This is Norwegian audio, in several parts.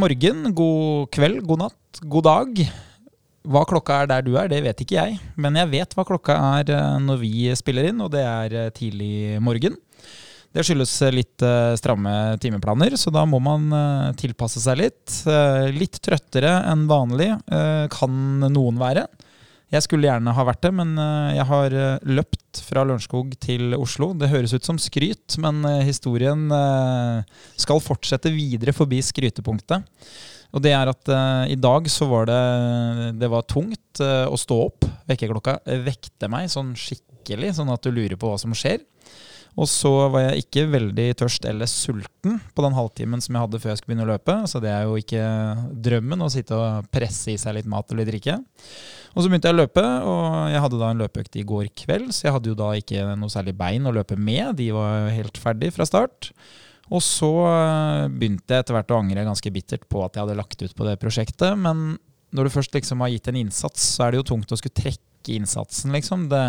Morgen, god kveld, god natt, god dag. Hva klokka er der du er, det vet ikke jeg. Men jeg vet hva klokka er eh, når vi spiller inn, og det er eh, tidlig morgen. Det skyldes eh, litt stramme timeplaner, så da må man tilpasse seg litt. Litt trøttere enn vanlig kan noen være. Jeg skulle gjerne ha vært det, men eh, jeg har eh, løpt fra Lørenskog til Oslo. Det høres ut som skryt, men eh, historien skal fortsette videre forbi skrytepunktet. Og det er at uh, i dag så var det Det var tungt uh, å stå opp. Vekkerklokka vekte meg sånn skikkelig, sånn at du lurer på hva som skjer. Og så var jeg ikke veldig tørst eller sulten på den halvtimen som jeg hadde før jeg skulle begynne å løpe. Så det er jo ikke drømmen å sitte og presse i seg litt mat eller drikke. Og så begynte jeg å løpe, og jeg hadde da en løpeøkt i går kveld, så jeg hadde jo da ikke noe særlig bein å løpe med. De var jo helt ferdig fra start. Og så eh, begynte jeg etter hvert å angre ganske bittert på at jeg hadde lagt ut på det prosjektet. Men når du først liksom har gitt en innsats, så er det jo tungt å skulle trekke innsatsen, liksom. Det,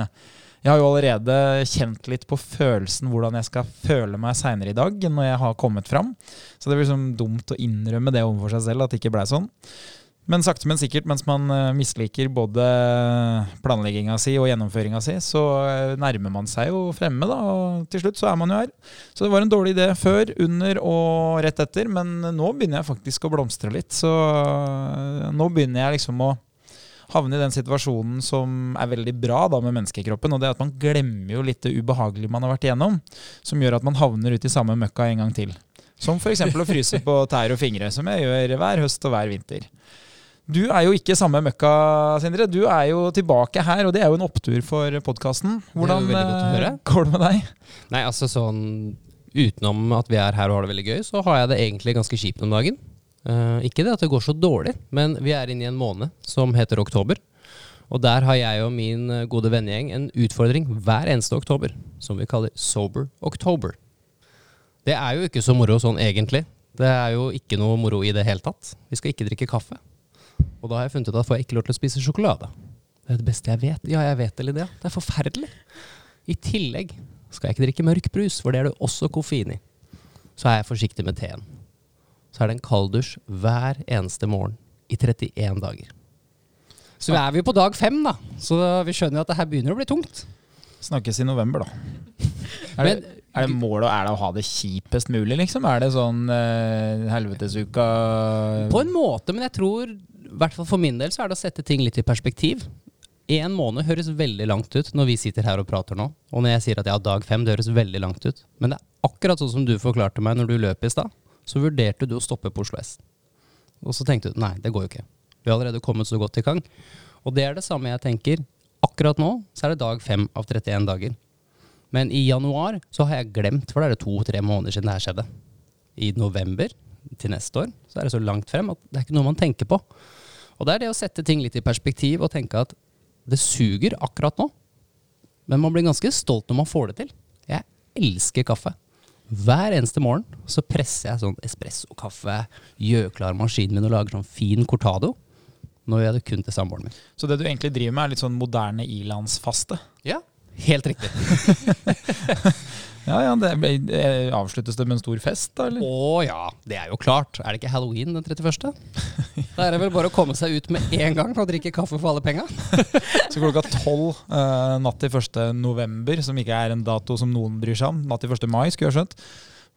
jeg har jo allerede kjent litt på følelsen hvordan jeg skal føle meg seinere i dag, når jeg har kommet fram. Så det blir liksom dumt å innrømme det overfor seg selv, at det ikke blei sånn. Men sakte, men sikkert, mens man eh, misliker både planlegginga si og gjennomføringa si, så eh, nærmer man seg jo fremme, da. Og til slutt så er man jo her. Så det var en dårlig idé før, under og rett etter, men nå begynner jeg faktisk å blomstre litt. Så eh, nå begynner jeg liksom å havne i den situasjonen som er veldig bra da med menneskekroppen, og det er at man glemmer jo litt det ubehagelige man har vært igjennom, som gjør at man havner ut i samme møkka en gang til. Som f.eks. å fryse på tær og fingre, som jeg gjør hver høst og hver vinter. Du er jo ikke samme møkka, Sindre. Du er jo tilbake her, og det er jo en opptur for podkasten. Hvordan å eh, går det med deg? Nei, altså sånn Utenom at vi er her og har det veldig gøy, så har jeg det egentlig ganske kjipt om dagen. Eh, ikke det at det går så dårlig, men vi er inne i en måned som heter oktober. Og der har jeg og min eh, gode vennegjeng en utfordring hver eneste oktober, som vi kaller Sober October. Det er jo ikke så moro sånn egentlig. Det er jo ikke noe moro i det hele tatt. Vi skal ikke drikke kaffe. Og da har jeg funnet ut at får jeg ikke lov til å spise sjokolade. Det er det beste jeg vet. Ja, jeg vet det. Det er forferdelig. I tillegg skal jeg ikke drikke mørk brus, for det er det også koffein i. Så er jeg forsiktig med teen. Så er det en kalddusj hver eneste morgen i 31 dager. Så er vi på dag fem, da. Så vi skjønner at det her begynner å bli tungt. Snakkes i november, da. Er det, Men- er det målet er det å ha det kjipest mulig, liksom? Er det sånn eh, helvetesuka På en måte, men jeg tror, i hvert fall for min del, så er det å sette ting litt i perspektiv. En måned høres veldig langt ut når vi sitter her og prater nå. Og når jeg sier at jeg har dag fem, det høres veldig langt ut. Men det er akkurat sånn som du forklarte meg når du løp i stad. Så vurderte du å stoppe på Oslo S. Og så tenkte du nei, det går jo ikke. Vi har allerede kommet så godt i gang. Og det er det samme jeg tenker. Akkurat nå så er det dag fem av 31 dager. Men i januar så har jeg glemt, for da er det to-tre måneder siden det her skjedde. I november til neste år så er det så langt frem at det er ikke noe man tenker på. Og det er det å sette ting litt i perspektiv og tenke at det suger akkurat nå, men man blir ganske stolt når man får det til. Jeg elsker kaffe. Hver eneste morgen så presser jeg sånn espresso-kaffe, gjør klar maskinen min og lager sånn fin cortado. Nå gjør jeg det kun til samboeren min. Så det du egentlig driver med, er litt sånn moderne ilandsfaste? Ja, helt riktig. Ja, ja, det ble, eh, Avsluttes det med en stor fest, da? eller? Å ja, det er jo klart. Er det ikke halloween den 31.? Da er det vel bare å komme seg ut med en gang og drikke kaffe for alle penga. Så klokka tolv eh, natt til 1. november, som ikke er en dato som noen bryr seg om, natt til 1. mai, skulle jeg skjønt,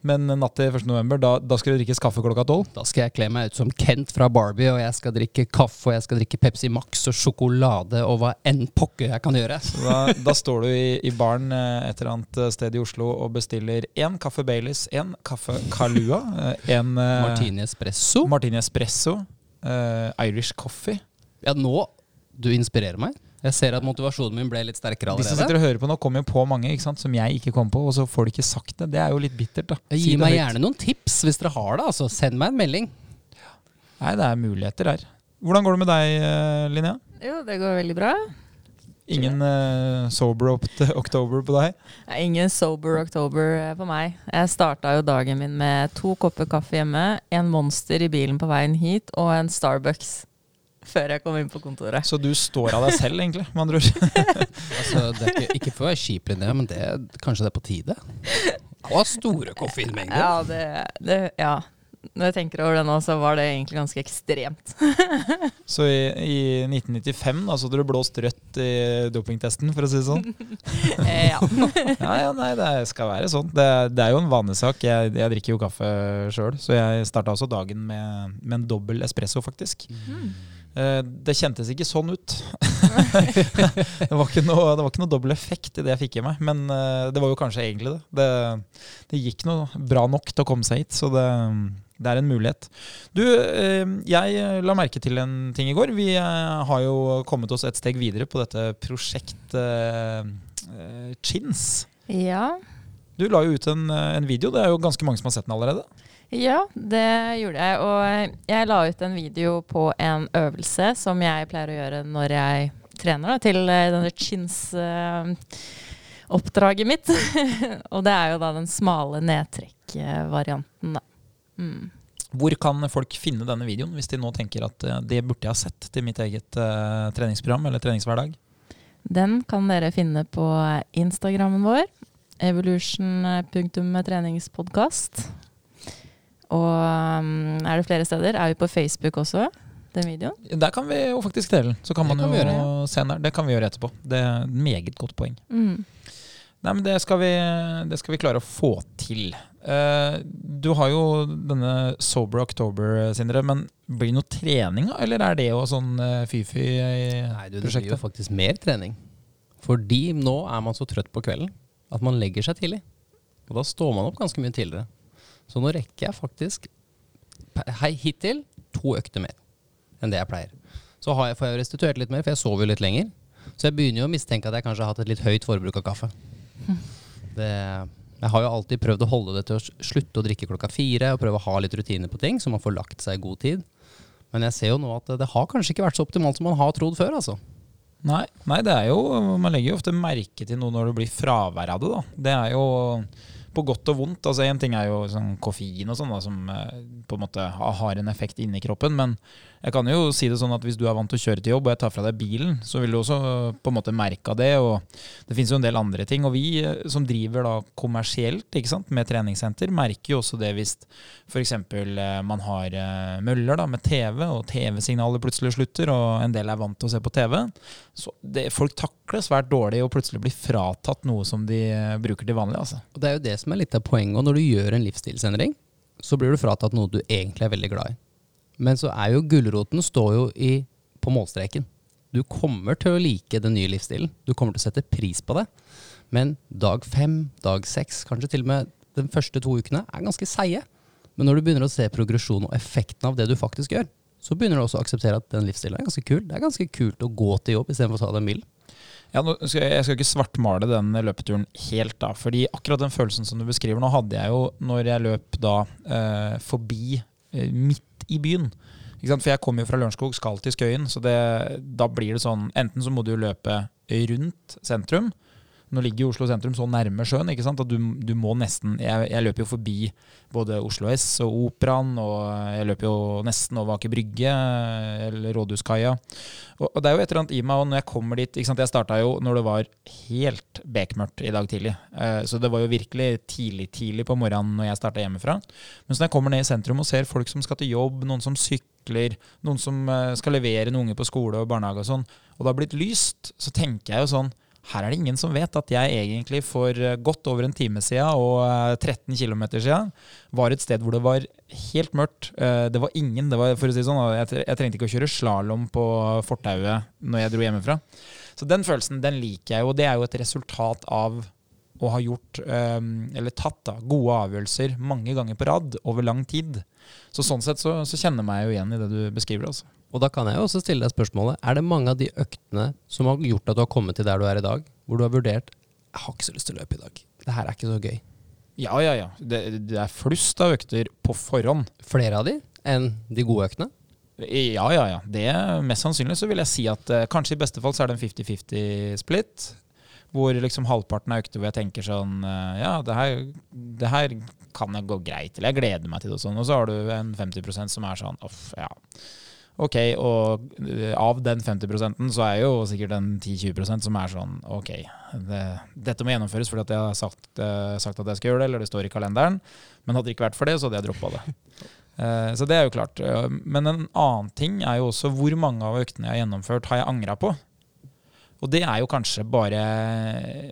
men natt til 1. november, da, da skal det drikkes kaffe klokka tolv? Da skal jeg kle meg ut som Kent fra Barbie, og jeg skal drikke kaffe, og jeg skal drikke Pepsi Max og sjokolade og hva enn pokker jeg kan gjøre. Da, da står du i, i baren eh, et eller annet sted i Oslo og bestiller én kaffe Baileys, én kaffe Kalua, én en eh, Martini espresso. Martini Espresso, uh, Irish Coffee. Ja, nå Du inspirerer meg. Jeg ser at motivasjonen min ble litt sterkere allerede. De som sitter og hører på nå, kommer jo på mange ikke sant, som jeg ikke kom på, og så får de ikke sagt det. Det er jo litt bittert, da. Si Gi meg høyt. gjerne noen tips hvis dere har det. altså. Send meg en melding. Nei, det er muligheter her. Hvordan går det med deg, eh, Linnea? Jo, det går veldig bra. Ingen uh, sober oktober på deg? Ingen sober oktober eh, på meg. Jeg starta jo dagen min med to kopper kaffe hjemme, en Monster i bilen på veien hit og en Starbucks før jeg kom inn på kontoret. Så du står av deg selv, egentlig, med andre ord. Altså, det er ikke, ikke for å være kjip, Linnea, men det, kanskje det er på tide? Det var store koffeinmengder. Ja, det, det Ja. når jeg tenker over det nå, så var det egentlig ganske ekstremt. Så i, i 1995 da, så hadde du blåst rødt i dopingtesten, for å si det sånn? Eh, ja. Ja, ja, nei, det skal være sånn. Det, det er jo en vanesak. Jeg, jeg drikker jo kaffe sjøl, så jeg starta også dagen med, med en dobbel espresso, faktisk. Eh, Det kjentes ikke sånn ut. det, var ikke noe, det var ikke noe dobbel effekt i det jeg fikk i meg, men eh, det var jo kanskje egentlig det. Det, det gikk noe bra nok til å komme seg hit, så det, det er en mulighet. Du, eh, jeg la merke til en ting i går. Vi eh, har jo kommet oss et steg videre på dette prosjekt eh, eh, Chins. ja. Du la jo ut en, eh, en video. Det er jo ganske mange som har sett den allerede. Ja, det gjorde jeg. Og jeg la ut en video på en øvelse som jeg pleier å gjøre når jeg trener, da, til eh, denne chins-oppdraget mitt. og det er jo da den smale nedtrekk-varianten, da. Mm. Hvor kan folk finne denne videoen, hvis de nå tenker at eh, det burde jeg ha sett til mitt eget uh, treningsprogram eller treningshverdag? Den kan dere finne på Instagrammen vår, evolution.treningspodkast. Og um, er det flere steder? Er vi på Facebook også, den videoen? Der kan vi jo faktisk dele den. Så kan Det man kan vi jo gjøre, se den der. Det kan vi gjøre etterpå. Det er et meget godt poeng. Mm. Nei, men det skal vi, det skal vi klare å få til. Uh, du har jo denne Sober October, Sindre. Men blir det noe trening. Eller er det jo sånn uh, fy-fy i Nei, du, det blir jo faktisk mer trening. Fordi nå er man så trøtt på kvelden at man legger seg tidlig. Og da står man opp ganske mye tidligere. Så nå rekker jeg faktisk hei, hittil to økter mer enn det jeg pleier. Så har jeg, får jeg restituert litt mer, for jeg sover jo litt lenger. Så jeg begynner jo å mistenke at jeg kanskje har hatt et litt høyt forbruk av kaffe. Det, jeg har jo alltid prøvd å holde det til å slutte å drikke klokka fire og prøve å ha litt rutiner på ting, så man får lagt seg i god tid. Men jeg ser jo nå at det, det har kanskje ikke vært så optimalt som man har trodd før, altså. Nei, nei, det er jo Man legger jo ofte merke til noe når det blir fravær av det, da. Det er jo på godt og vondt. Altså Én ting er jo sånn koffein og sånn, som eh, på en måte har en effekt inni kroppen. Men jeg kan jo si det sånn at hvis du er vant til å kjøre til jobb, og jeg tar fra deg bilen, så vil du også på en måte merke det. Og det finnes jo en del andre ting. Og vi eh, som driver da kommersielt sant, med treningssenter, merker jo også det hvis f.eks. man har eh, møller da, med TV, og TV-signalet plutselig slutter, og en del er vant til å se på TV. Så det, folk takler svært dårlig å plutselig bli fratatt noe som de eh, bruker til vanlig. Altså. Og det er jo det som er litt av poenget. Og når du gjør en livsstilsendring, så blir du fratatt noe du egentlig er veldig glad i. Men så er jo gulroten står jo i, på målstreken. Du kommer til å like den nye livsstilen. Du kommer til å sette pris på det. Men dag fem, dag seks, kanskje til og med de første to ukene, er ganske seige. Men når du begynner å se progresjon og effekten av det du faktisk gjør, så begynner du også å akseptere at den livsstilen er ganske kul. Det er ganske kult å gå til jobb istedenfor å ta den bilen. Ja, skal jeg, jeg skal ikke svartmale den løpeturen helt, da. fordi akkurat den følelsen som du beskriver nå, hadde jeg jo når jeg løp da eh, forbi midt i byen. For jeg kommer jo fra Lørenskog, skal til Skøyen, så det, da blir det sånn Enten så må du løpe rundt sentrum. Nå ligger jo Oslo sentrum så nærme sjøen ikke sant? at du, du må nesten jeg, jeg løper jo forbi både Oslo S og Operaen, og jeg løper jo nesten over Aker Brygge eller Rådhuskaia. Og, og det er jo et eller annet i meg, og når jeg kommer dit ikke sant? Jeg starta jo når det var helt bekmørkt i dag tidlig. Eh, så det var jo virkelig tidlig tidlig på morgenen når jeg starta hjemmefra. Men så når jeg kommer ned i sentrum og ser folk som skal til jobb, noen som sykler, noen som eh, skal levere noen unger på skole og barnehage og sånn, og det har blitt lyst, så tenker jeg jo sånn her er det ingen som vet at jeg egentlig for eh, godt over en time siden og eh, 13 km siden var et sted hvor det var helt mørkt. Eh, Det var ingen, det var, for å si det sånn, jeg trengte ikke å kjøre slalåm på fortauet når jeg dro hjemmefra. Så den følelsen, den liker jeg jo, og det er jo et resultat av å har gjort, eh, eller tatt da, gode avgjørelser mange ganger på rad over lang tid. Så sånn sett så, så kjenner jeg meg jo igjen i det du beskriver. altså. Og da kan jeg også stille deg spørsmålet, er det mange av de øktene som har gjort at du har kommet til der du er i dag, hvor du har vurdert, jeg har ikke så lyst til å løpe i dag, det her er ikke så gøy. Ja, ja, ja. Det, det er flust av økter på forhånd. Flere av de enn de gode øktene? Ja, ja, ja. Det Mest sannsynlig så vil jeg si at eh, kanskje i beste fall så er det en 50-50-split. Hvor liksom halvparten er økter hvor jeg tenker sånn eh, Ja, det her, det her kan jeg gå greit, eller jeg gleder meg til det og sånn. Og så har du en 50% som er sånn uff, ja. Ok, og eh, av den 50 så er jo sikkert en 10-20% som er sånn ok, det, dette må gjennomføres fordi at jeg har sagt, uh, sagt at jeg skal gjøre det, eller det står i kalenderen. Men hadde det ikke vært for det, så hadde jeg droppa det. Uh, Så det er jo klart. Men en annen ting er jo også hvor mange av øktene jeg har gjennomført, har jeg angra på. Og det er jo kanskje bare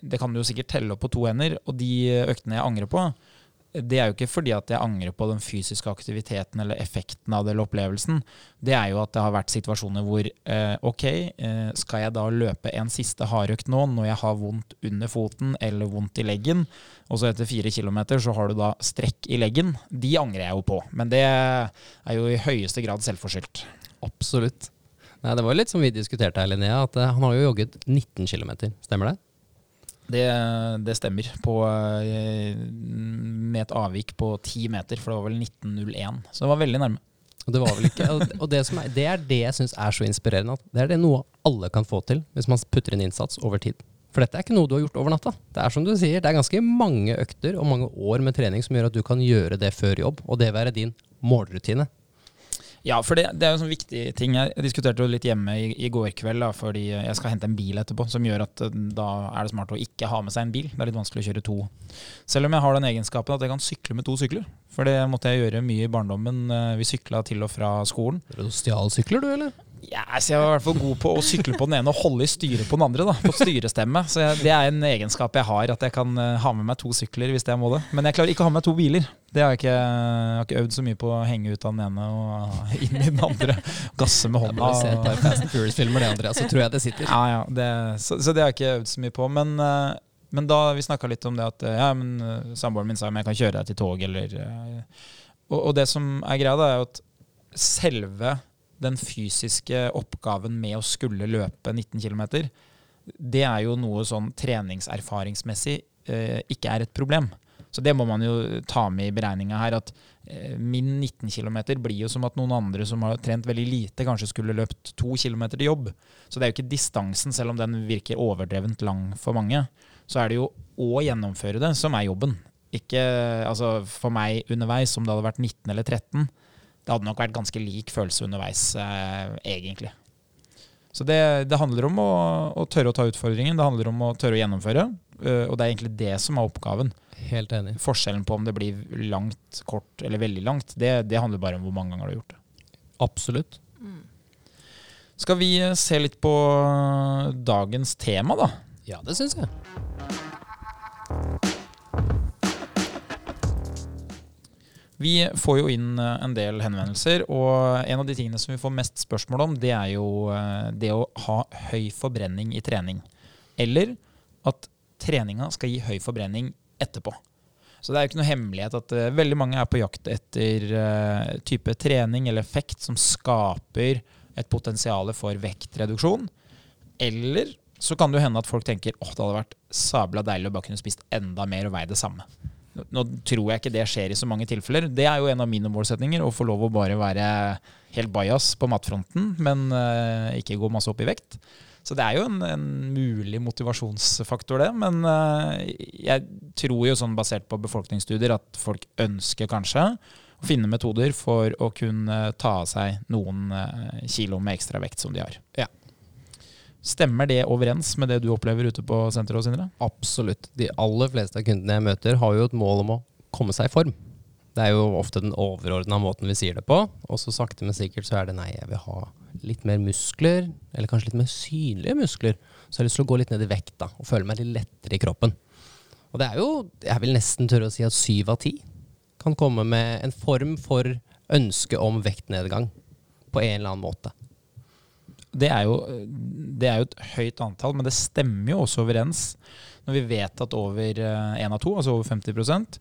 Det kan du jo sikkert telle opp på to hender. Og de øktene jeg angrer på, det er jo ikke fordi at jeg angrer på den fysiske aktiviteten eller effekten av det eller opplevelsen. Det er jo at det har vært situasjoner hvor eh, ok, eh, skal jeg da løpe en siste hardøkt nå når jeg har vondt under foten eller vondt i leggen, og så etter fire kilometer så har du da strekk i leggen. De angrer jeg jo på, men det er jo i høyeste grad selvforskyldt. Absolutt. Nei, det var litt som vi diskuterte her, Linnea, at eh, han har jo jogget 19 km. Stemmer det? Det, det stemmer, på, eh, med et avvik på 10 meter, for det var vel 19,01. Så det var veldig nærme. Og det ikke og- det, som er, det er det jeg syns er så inspirerende. Det er det noe alle kan få til hvis man putter inn innsats over tid. For dette er ikke noe du har gjort over natta. Det er som du sier, det er ganske mange økter og mange år med trening som gjør at du kan gjøre det før jobb, og det være din målrutine. Ja, for det, det er jo en sånn viktig ting. Jeg diskuterte jo litt hjemme i, i går kveld, da, fordi jeg skal hente en bil etterpå, som gjør at eh, da er det smart å ikke ha med seg en bil. Det er litt vanskelig å kjøre to. Selv om jeg har den egenskapen at jeg kan sykle med to sykler. For det måtte jeg gjøre mye i barndommen. Eh, Vi sykla til og fra skolen. Stjalsykler du, eller? Ja, jeg var i hvert fall god på å sykle på den ene og holde i styret på den andre. da, På styrestemme. Så jeg, det er en egenskap jeg har, at jeg kan eh, ha med meg to sykler hvis jeg må det. Men jeg klarer ikke å ha med meg to biler. Det har jeg ikke, jeg har ikke øvd så mye på å henge ut av den ene og inn i den andre. Gasse med Da hånda. må se et par og- Fast and Furious-filmer, det, Andreas, så tror jeg det sitter. Ja, ja, det, så, så det har jeg ikke øvd så mye på. Men, eh, men da vi snakka litt om det at eh, ja, men samboeren min sa om jeg kan kjøre deg til tog, eller og, og det som er greia, da, er jo at selve den fysiske oppgaven med å skulle løpe 19 km, det er jo noe sånn treningserfaringsmessig eh, ikke er et problem. Så det må man jo ta med i beregninga her. At eh, min 19 km blir jo som at noen andre som har trent veldig lite, kanskje skulle løpt to km til jobb. Så det er jo ikke distansen, selv om den virker overdrevent lang for mange. Så er det jo å gjennomføre det som er jobben. Ikke altså for meg underveis, om det hadde vært 19 eller 13. Det hadde nok vært ganske lik følelse underveis, eh, egentlig. Så det, det handler om å, å tørre å ta utfordringen. Det handler om å tørre å gjennomføre. Uh, og det er egentlig det som er oppgaven. Helt enig. Forskjellen på om det blir langt, kort eller veldig langt, det, det handler bare om hvor mange ganger du har gjort det. Absolutt. Skal vi se litt på dagens tema, da? Ja, det syns jeg. Vi får jo inn eh, en del henvendelser, og en av de tingene som vi får mest spørsmål om, det er jo eh, det å ha høy forbrenning i trening. Eller at treninga skal gi høy forbrenning etterpå. Så det er jo ikke noe hemmelighet at eh, veldig mange er på jakt etter type trening eller effekt som skaper et potensial for vektreduksjon. Eller så kan det jo hende at folk tenker åh, det hadde vært sabla deilig å bare kunne spist enda mer og veie det samme. Nå, tror jeg ikke det skjer i så mange tilfeller. Det er jo en av mine målsetninger, å få lov å bare være helt bajas på matfronten, men uh, ikke gå masse opp i vekt. Så det er jo en, en mulig motivasjonsfaktor, det. Men uh, jeg tror jo sånn basert på befolkningsstudier at folk ønsker kanskje å finne metoder for å kunne ta av seg noen uh, kilo med ekstra vekt som de har. Ja. Stemmer det overens med det du opplever ute på senteret, Sindre? Absolutt. De aller fleste av kundene jeg møter, har jo et mål om å komme seg i form. Det er jo ofte den overordna måten vi sier det på. Og så sakte, men sikkert så er det nei, jeg vil ha litt mer muskler, eller kanskje litt mer synlige muskler. Så jeg har lyst til å gå litt ned i vekt da, og føle meg litt lettere i kroppen. Og det er jo, jeg vil nesten tørre å si at syv av ti kan komme med en form for ønske om vektnedgang på en eller annen måte. Det er, jo, det er jo et høyt antall, men det stemmer jo også overens når vi vet at over én av to, altså over 50%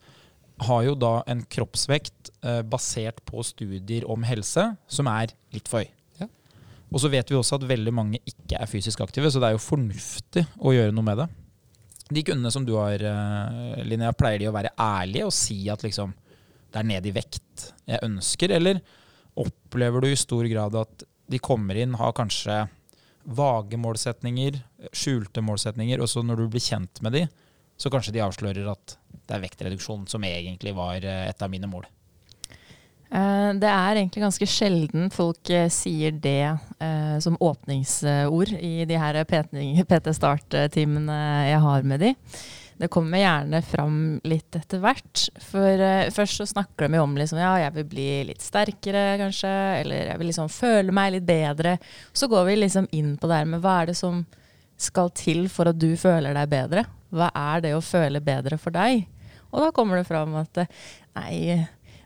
har jo da en kroppsvekt eh, basert på studier om helse som er litt for høy. Ja. Og så vet vi også at veldig mange ikke er fysisk aktive, så det er jo fornuftig å gjøre noe med det. De kundene som du har, eh, Linnea, pleier de å være ærlige og si at liksom det er ned i vekt jeg ønsker, eller opplever du i stor grad at de kommer inn, har kanskje vage målsetninger, skjulte målsetninger, og så når du blir kjent med de, så kanskje de avslører at det er vektreduksjon som egentlig var eh, et av mine mål. Eh, Det er egentlig ganske sjelden folk eh, sier det eh, som åpningsord i de her PT-start-timene jeg har med de. Det kommer gjerne fram litt etter hvert. For uh, først så snakker de jo om liksom, ja, jeg vil bli litt sterkere, kanskje. Eller jeg vil liksom føle meg litt bedre. Så går vi liksom inn på det her med hva er det som skal til for at du føler deg bedre? Hva er det å føle bedre for deg? Og da kommer det fram at nei,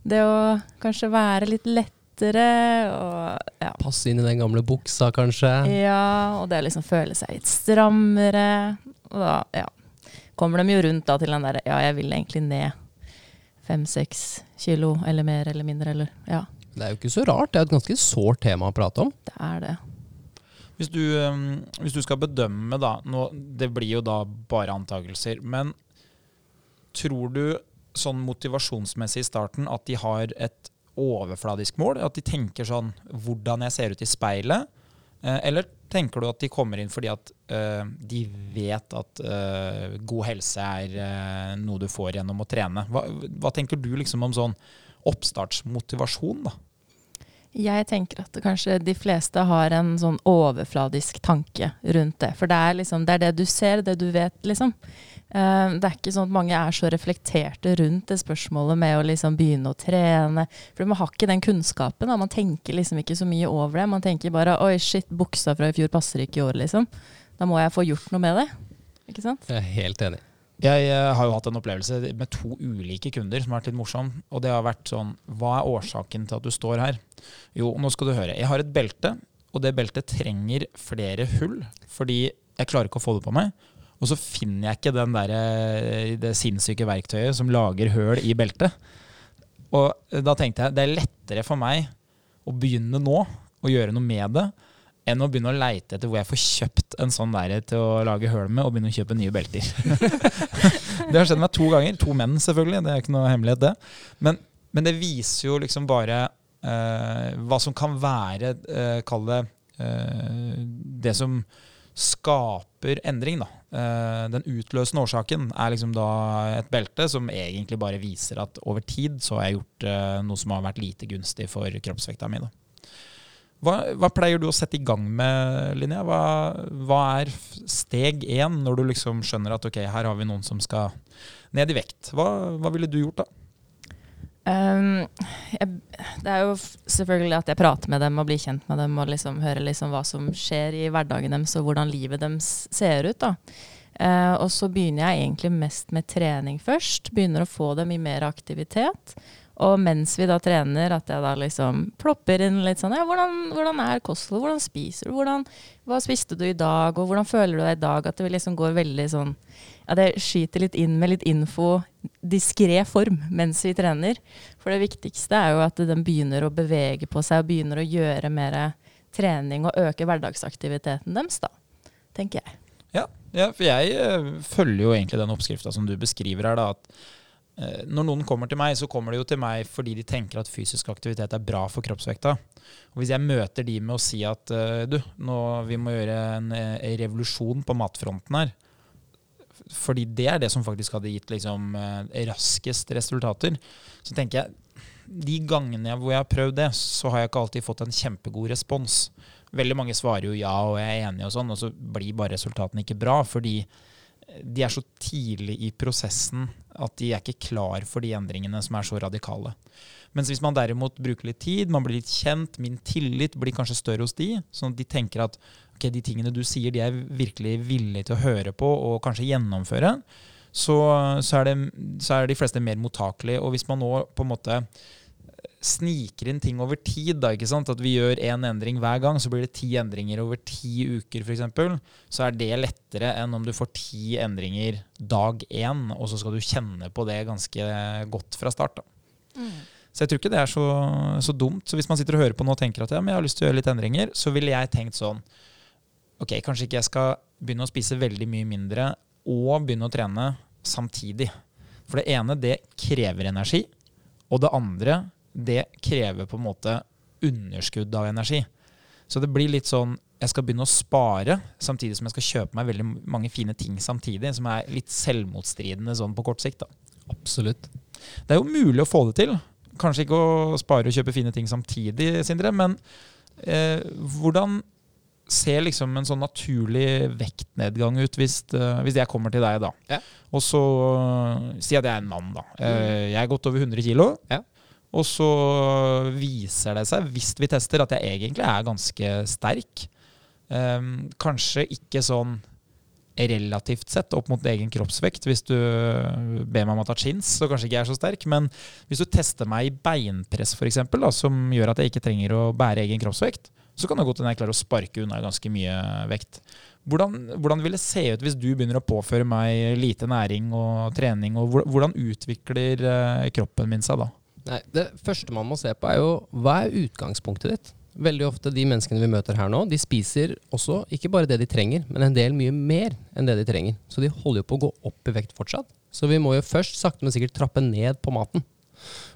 det å kanskje være litt lettere og ja. Passe inn i den gamle buksa, kanskje. Ja, og det å liksom føle seg litt strammere. Og da, ja kommer de jo rundt da til den derre Ja, jeg vil egentlig ned fem-seks kilo eller mer eller mindre, eller ja. Det er jo ikke så rart. Det er et ganske sårt tema å prate om. Det er det. Hvis du, hvis du skal bedømme, da nå, Det blir jo da bare antakelser. Men tror du sånn motivasjonsmessig i starten at de har et overfladisk mål? At de tenker sånn Hvordan jeg ser ut i speilet? Eh, eller tenker du at de kommer inn fordi at uh, de vet at uh, god helse er uh, noe du får gjennom å trene? Hva, hva, tenker du liksom om sånn oppstartsmotivasjon, da? Jeg tenker at kanskje de fleste har en sånn overfladisk tanke rundt det. For det er, liksom, det, er det du ser, det du vet, liksom. Uh, det er ikke sånn at mange er så reflekterte rundt det spørsmålet med å liksom begynne å trene. For man har ikke den kunnskapen. Da. Man tenker liksom ikke så mye over det. Man tenker bare 'oi, shit, buksa fra i fjor passer ikke i år', liksom. Da må jeg få gjort noe med det. Ikke sant? Jeg er helt enig. Jeg uh, har jo hatt en opplevelse med to ulike kunder som har vært litt morsom. Og det har vært sånn Hva er årsaken til at du står her? Jo, nå skal du høre. Jeg har et belte, og det beltet trenger flere hull. Fordi jeg klarer ikke å få det på meg. Og så finner jeg ikke der, eh, det sinnssyke verktøyet som lager høl i beltet. Og da tenkte jeg det er lettere for meg å begynne nå å gjøre noe med det, enn å begynne å leite etter hvor jeg får kjøpt en sånn der til å lage høl med, og begynne å kjøpe nye belter. det har skjedd meg to ganger. To menn, selvfølgelig. Det er ikke noe hemmelighet, det. Men, men det viser jo liksom bare uh, hva som kan være, uh, kall det, uh, det som skaper endring. Da. Eh, den utløsende årsaken er liksom da et belte som egentlig bare viser at over tid så har jeg gjort eh, noe som har vært lite gunstig for kroppsvekta mi. Hva, hva, pleier du å sette i gang med, Linnea? Hva, hva, er steg én når du liksom skjønner at ok, her har vi noen som skal ned i vekt? Hva, hva ville du gjort da? Um, jeg, det er jo selvfølgelig at jeg prater med dem og blir kjent med dem og liksom hører liksom hva som skjer i hverdagen deres og hvordan livet deres ser ut. da. Uh, og så begynner jeg egentlig mest med trening først. Begynner å få dem i mer aktivitet. Og mens vi da trener, at jeg da liksom plopper inn litt sånn ja, hvordan, hvordan er kostholdet? Hvordan spiser du? Hvordan, hva spiste du i dag? Og hvordan føler du deg i dag? At det liksom går veldig sånn Ja, det skyter litt inn med litt info, diskré form, mens vi trener. For det viktigste er jo at den begynner å bevege på seg og begynner å gjøre mer trening og øke hverdagsaktiviteten deres, da. Tenker jeg. Ja, ja for jeg uh, følger jo egentlig den oppskrifta som du beskriver her, da. at Eh, når noen kommer til meg, så kommer de jo til meg fordi de tenker at fysisk aktivitet er bra for kroppsvekta. Og Hvis jeg møter de med å si at eh, du, nå vi må gjøre en, en eh, revolusjon på matfronten her, fordi det er det som faktisk hadde gitt liksom, raskest resultater, så tenker jeg de gangene hvor jeg har prøvd det, så har jeg ikke alltid fått en kjempegod respons. Veldig mange svarer jo ja og jeg er enig, og sånn, og så blir bare resultatene ikke bra. fordi de er så tidlig i prosessen at de er ikke klar for de endringene som er så radikale. Mens hvis man derimot bruker litt tid, man blir litt kjent, min tillit blir kanskje større hos de, sånn at de tenker at ok, de tingene du sier, de er virkelig villige til å høre på og kanskje gjennomføre, så, så, er, det, så er de fleste mer mottakelige. Og hvis man nå på en måte sniker inn ting over tid, da, ikke sant? at vi gjør én endring hver gang, så blir det ti endringer over ti uker f.eks., så er det lettere enn om du får ti endringer dag én, og så skal du kjenne på det ganske godt fra start. Mm. Så jeg tror ikke det er så, så, dumt. Så hvis man sitter og hører på nå og tenker at ja, men jeg har lyst til å gjøre litt endringer, så ville jeg tenkt sånn Ok, kanskje ikke jeg skal begynne å spise veldig mye mindre og begynne å trene samtidig. For det ene, det krever energi. Og det andre, det krever på en måte underskudd av energi. Så det blir litt sånn jeg skal begynne å spare samtidig som jeg skal kjøpe meg veldig mange fine ting samtidig, som er litt selvmotstridende sånn på kort sikt. da. Absolutt. Det er jo mulig å få det til. Kanskje ikke å spare og kjøpe fine ting samtidig, Sindre, men eh, hvordan ser liksom en sånn naturlig vektnedgang ut hvis, uh, hvis jeg kommer til deg, da. Ja. Og så uh, si at jeg er en mann, da. Uh, jeg er godt over 100 kilo. Ja. Og så viser det seg, hvis vi tester, at jeg egentlig er ganske sterk. Um, kanskje ikke sånn relativt sett opp mot egen kroppsvekt. Hvis du ber meg om å ta chins, så kanskje ikke jeg er så sterk. Men hvis du tester meg i beinpress, for da, som gjør at jeg ikke trenger å bære egen kroppsvekt, så kan det godt hende jeg klarer å sparke unna ganske mye vekt. Hvordan, hvordan vil det se ut hvis du begynner å påføre meg lite næring og trening? og Hvordan utvikler eh, kroppen min seg da? Nei, Det første man må se på, er jo hva er utgangspunktet ditt? Veldig ofte de menneskene vi møter her nå, de spiser også ikke bare det de trenger, men en del mye mer enn det de trenger. Så de holder jo på å gå opp i vekt fortsatt. Så vi må jo først sakte, men sikkert trappe ned på maten.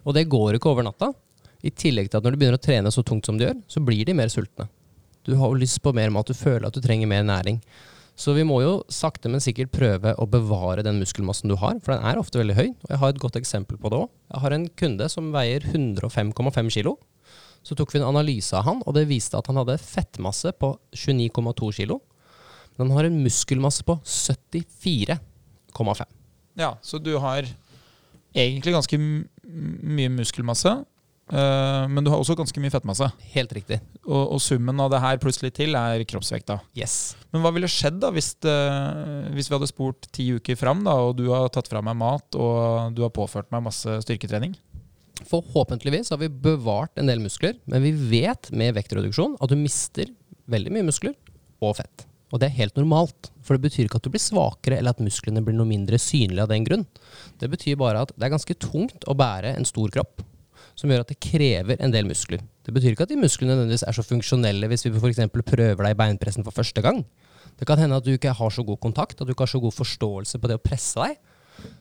Og det går ikke over natta. I tillegg til at når du begynner å trene så tungt som du gjør, så blir de mer sultne. Du har jo lyst på mer mat, du føler at du trenger mer næring. Så vi må jo sakte, men sikkert prøve å bevare den muskelmassen du har, for den er ofte veldig høy. Og jeg har et godt eksempel på det òg. Jeg har en kunde som veier 105,5 kilo. Så tok vi en analyse av han, og det viste at han hadde fettmasse på 29,2 kilo. Men han har en muskelmasse på 74,5. Ja, Så du har egentlig ganske mye muskelmasse, men du har også ganske mye fettmasse. Helt riktig. Og, og summen av det her plutselig til er kroppsvekta. Yes. Men hva ville skjedd da hvis, det, hvis vi hadde spurt ti uker fram, da, og du har tatt fra meg mat og du har påført meg masse styrketrening? Forhåpentligvis har vi bevart en del muskler, men vi vet med vektreduksjon at du mister veldig mye muskler og fett. Og det er helt normalt, for det betyr ikke at du blir svakere eller at musklene blir noe mindre synlige av den grunn. Det betyr bare at det er ganske tungt å bære en stor kropp, som gjør at det krever en del muskler. Det betyr ikke at de musklene nødvendigvis er så funksjonelle hvis vi f.eks. prøver deg i beinpressen for første gang. Det kan hende at du ikke har så god kontakt, at du ikke har så god forståelse på det å presse deg.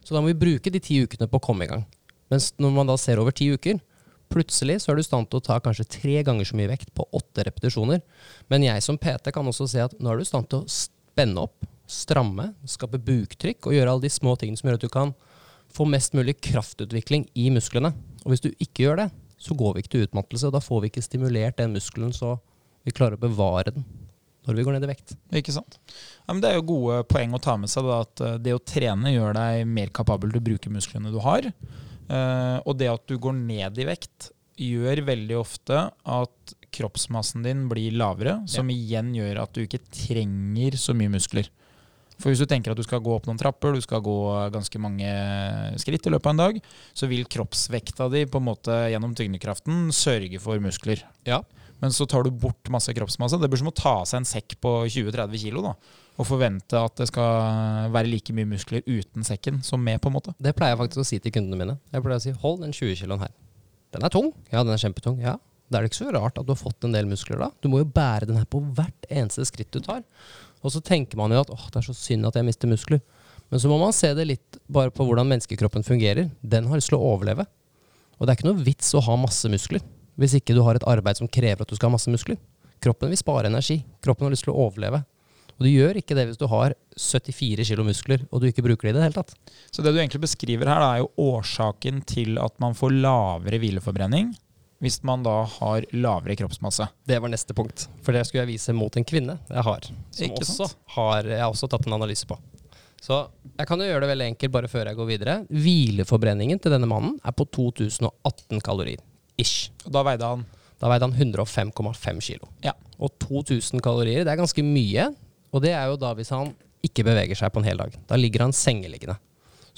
Så da må vi bruke de ti ukene på å komme i gang. Mens når man da ser over ti uker, plutselig så er du i stand til å ta kanskje tre ganger så mye vekt på åtte repetisjoner. Men jeg som PT kan også se at nå er du i stand til å spenne opp, stramme, skape buktrykk og gjøre alle de små tingene som gjør at du kan få mest mulig kraftutvikling i musklene. Og hvis du ikke gjør det, så går vi ikke til utmattelse, og da får vi ikke stimulert den muskelen så vi klarer å bevare den når vi går ned i vekt. Ikke sant? Ja, men det er jo gode poeng å ta med seg. Da, at eh, det å trene gjør deg mer kapabel til å bruke musklene du har. Eh, og det at du går ned i vekt, gjør veldig ofte at kroppsmassen din blir lavere, som igjen gjør at du ikke trenger så mye muskler. For hvis du tenker at du skal gå opp noen trapper, du skal gå ganske mange skritt i løpet av en dag, så vil kroppsvekta di på en måte gjennom tyngdekraften sørge for muskler. Ja. Men så tar du bort masse kroppsmasse. Det blir som å ta av seg en sekk på 20-30 kilo da, og forvente at det skal være like mye muskler uten sekken som med. på en måte. Det pleier jeg faktisk å si til kundene mine. Jeg pleier å si hold den 20 kiloen her. Den er tung. Ja, den er kjempetung. Ja. Da er det ikke så rart at du har fått en del muskler da. Du må jo bære den her på hvert eneste skritt du tar. Og så tenker man jo at åh, det er så synd at jeg mister muskler. Men så må man se det litt bare på hvordan menneskekroppen fungerer. Den har lyst til å overleve. Og det er ikke noe vits å ha masse muskler hvis ikke du har et arbeid som krever at du skal ha masse muskler. Kroppen vil spare energi. Kroppen har lyst til å overleve. Og du gjør ikke det hvis du har 74 kilo muskler og du ikke bruker det i det hele tatt. Så det du egentlig beskriver her, da, er jo årsaken til at man får lavere hvileforbrenning hvis man da har lavere kroppsmasse. Det var neste punkt. For det skulle jeg vise mot en kvinne jeg har. Som Ikke også har jeg har også tatt en analyse på. Så jeg kan jo gjøre det veldig enkelt bare før jeg går videre. Hvileforbrenningen til denne mannen er på 2018 kalorier. Ish. Og da veide han Da veide han 105,5 kilo. Ja. Og 2000 kalorier, det er ganske mye. Og det er jo da hvis han ikke beveger seg på en hel dag. Da ligger han sengeliggende.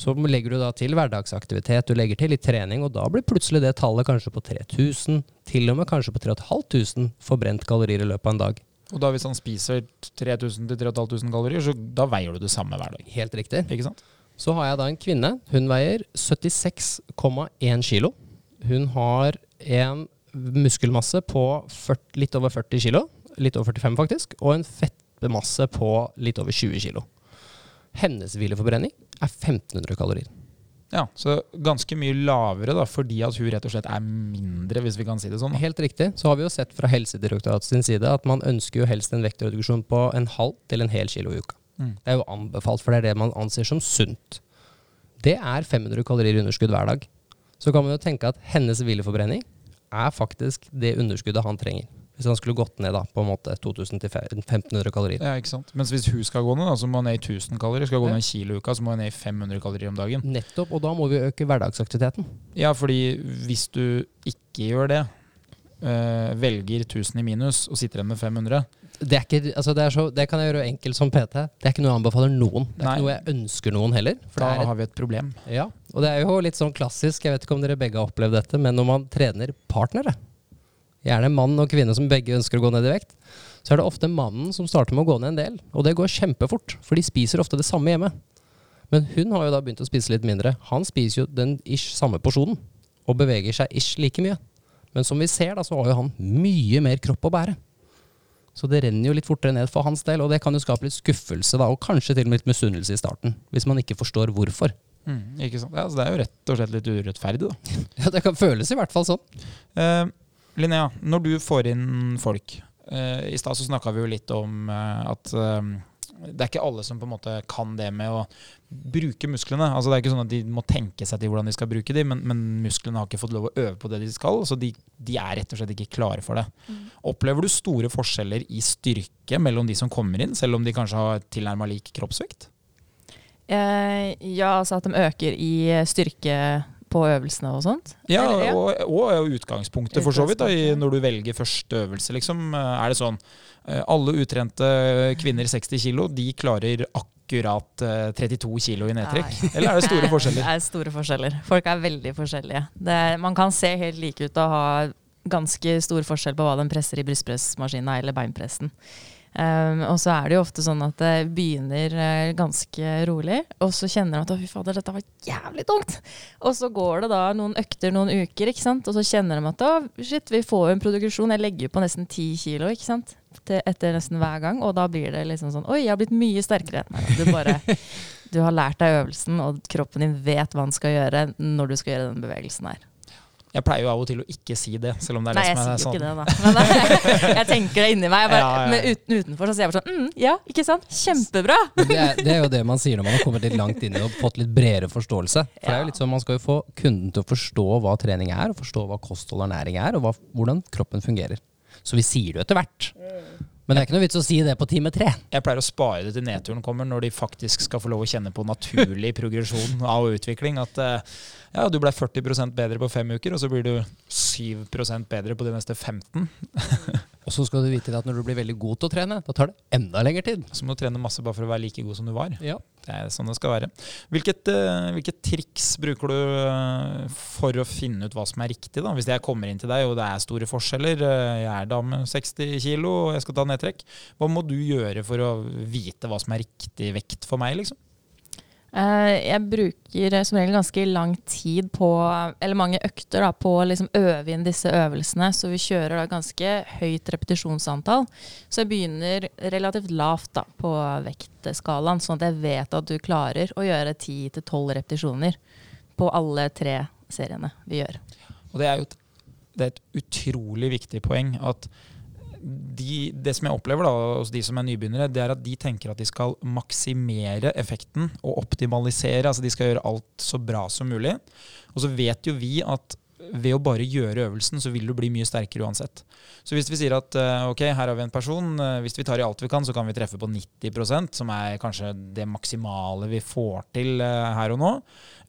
Så legger du da til hverdagsaktivitet, du legger til litt trening, og da blir plutselig det tallet kanskje på 3000, til og med kanskje på 3500 forbrent kalorier i løpet av en dag. Og da hvis han spiser 3000-3500 kalorier, så da veier du det samme hver dag. Helt riktig. Ikke sant? Så har jeg da en kvinne. Hun veier 76,1 kilo. Hun har en muskelmasse på 40, litt over 40 kilo, litt over 45 faktisk, og en fettmasse på litt over 20 kilo. Hennes hvileforbrenning er 1500 kalorier. Ja, Så ganske mye lavere, da, fordi at hun rett og slett er mindre, hvis vi kan si det sånn. da. Helt riktig. Så har vi jo sett fra Helsedirektoratets side at man ønsker jo helst en vektreduksjon på en halv til en hel kilo i uka. Mm. Det er jo anbefalt, for det er det man anser som sunt. Det er 500 kalorier underskudd hver dag. Så kan man jo tenke at hennes hvileforbrenning er faktisk det underskuddet han trenger. Hvis han skulle gått ned da, på en måte 2000-1500 kalorier. Ja, ikke sant? Mens hvis hun skal gå ned, da, så må hun ned i 1000 kalorier. Skal hun gå ned en kilo i uka, så må hun ned i 500 kalorier om dagen. Nettopp, og da må vi øke hverdagsaktiviteten. Ja, fordi hvis du ikke gjør det, øh, velger 1000 i minus og sitter igjen med 500 Det, ikke, altså det, så, det kan jeg gjøre enkelt som PT. Det er ikke noe jeg anbefaler noen. Det er Nei. ikke noe jeg ønsker noen heller. Da et, har vi et problem. ja, og det er jo litt sånn klassisk, jeg vet ikke om dere begge har opplevd dette, men når man trener partnere, gjerne mann og kvinne som begge ønsker å gå ned i vekt, så er det ofte mannen som starter med å gå ned en del. Og det går kjempefort, for de spiser ofte det samme hjemme. Men hun har jo da begynt å spise litt mindre. Han spiser jo den ish samme porsjonen, og beveger seg ish like mye. Men som vi ser, da, så har jo han mye mer kropp å bære. Så det renner jo litt fortere ned for hans del, og det kan jo skape litt skuffelse, da, og kanskje til og med litt misunnelse i starten, hvis man ikke forstår hvorfor. Mm, ikke sant? Ja, så det er jo rett og slett litt urettferdig, da. Ja, det kan føles i hvert fall sånn. Eh, Linnea, når du får inn folk uh, I stad så snakka vi jo litt om uh, at eh, det er ikke alle som på en måte kan det med å bruke musklene. Altså Det er ikke sånn at de må tenke seg til hvordan de skal bruke dem, men, men musklene har ikke fått lov å øve på det de skal, så de, de er rett og slett ikke klare for det. Opplever du store forskjeller i styrke mellom de som kommer inn, selv om de kanskje har tilnærma lik kroppsvekt? Eh, ja, altså at de øker i styrke på øvelsene og sånt. Ja, Eller, ja. og, og utgangspunktet for så vidt da, i, når du velger første øvelse. Liksom, Eh, er det sånn eh, alle utrente kvinner 60 kilo, de klarer akkurat eh, 32 kilo i nedtrekk? Nei. Eller er det store forskjeller? Det er store forskjeller. Folk er veldig forskjellige. Det er, man kan se helt like ut og ha ganske stor forskjell på hva den presser i brystpressmaskina eller beinpressen. Um, og så er det jo ofte sånn at det begynner eh, ganske rolig, og så kjenner de at fy fader, dette var jævlig tungt'. Og så går det da noen økter noen uker, ikke sant? og så kjenner de at 'å, shit, vi får jo en produksjon', Jeg legger jo på nesten ti kilo, ikke sant. Etter nesten hver gang, og da blir det liksom sånn 'oi, jeg har blitt mye sterkere'. Nei, du bare du har lært deg øvelsen, og kroppen din vet hva den skal gjøre når du skal gjøre den bevegelsen her. Jeg pleier jo av og til å ikke si det, selv om det er Nei, det jeg som er sier jo sier ikke det, da. Men da, jeg tenker det inni meg. Bare, Ja, ja, ja. Men uten, utenfor så sier jeg bare sånn mm, Ja, ikke sant? Kjempebra! Det er, det er jo det man sier når man har kommet litt langt inn i og fått litt bredere forståelse. For det er jo litt sånn Man skal jo få kunden til å forstå hva trening er, og forstå hva kosthold og ernæring er, og hva, hvordan kroppen fungerer. Så vi sier det jo etter hvert. Men det er ikke noe vits å si det på time tre. Jeg pleier å spare det til nedturen kommer, når de faktisk skal få lov å kjenne på naturlig progresjon av utvikling. At eh, ja, du ble 40% bedre på fem uker, og så blir du 7% bedre på de neste 15. Og så skal du vite at når du blir veldig god til å trene, da tar det enda lengre tid. Så må du trene masse bare for å være like god som du var. Ja. Det er sånn det skal være. Hvilket, eh, hvilket triks bruker du eh, for å finne ut hva som er riktig? da? Hvis jeg kommer inn til deg og det er store forskjeller, eh, jeg er dame 60 kilo og jeg skal ta nedtrekk, hva må du gjøre for å vite hva som er riktig vekt for meg? liksom? Eh, jeg bruker eh, som regel ganske lang tid på, eller mange økter, da, på å liksom øve inn disse øvelsene. Så vi kjører da ganske høyt repetisjonsantall. Så jeg begynner relativt lavt da, på vektskalaen, sånn at jeg vet at du klarer å gjøre 10-12 repetisjoner på alle tre seriene vi gjør. Og det er jo et, det er et utrolig viktig poeng at de, det som jeg opplever da, hos de som er nybegynnere, det er at de tenker at de skal maksimere effekten og optimalisere. Altså de skal gjøre alt så bra som mulig. Og så vet jo vi at ved å bare gjøre øvelsen, så vil du bli mye sterkere uansett. Så hvis vi sier at eh, ok, her har vi en person, eh, hvis vi tar i alt vi kan, så kan vi treffe på 90% som er kanskje det maksimale vi får til eh, her og nå.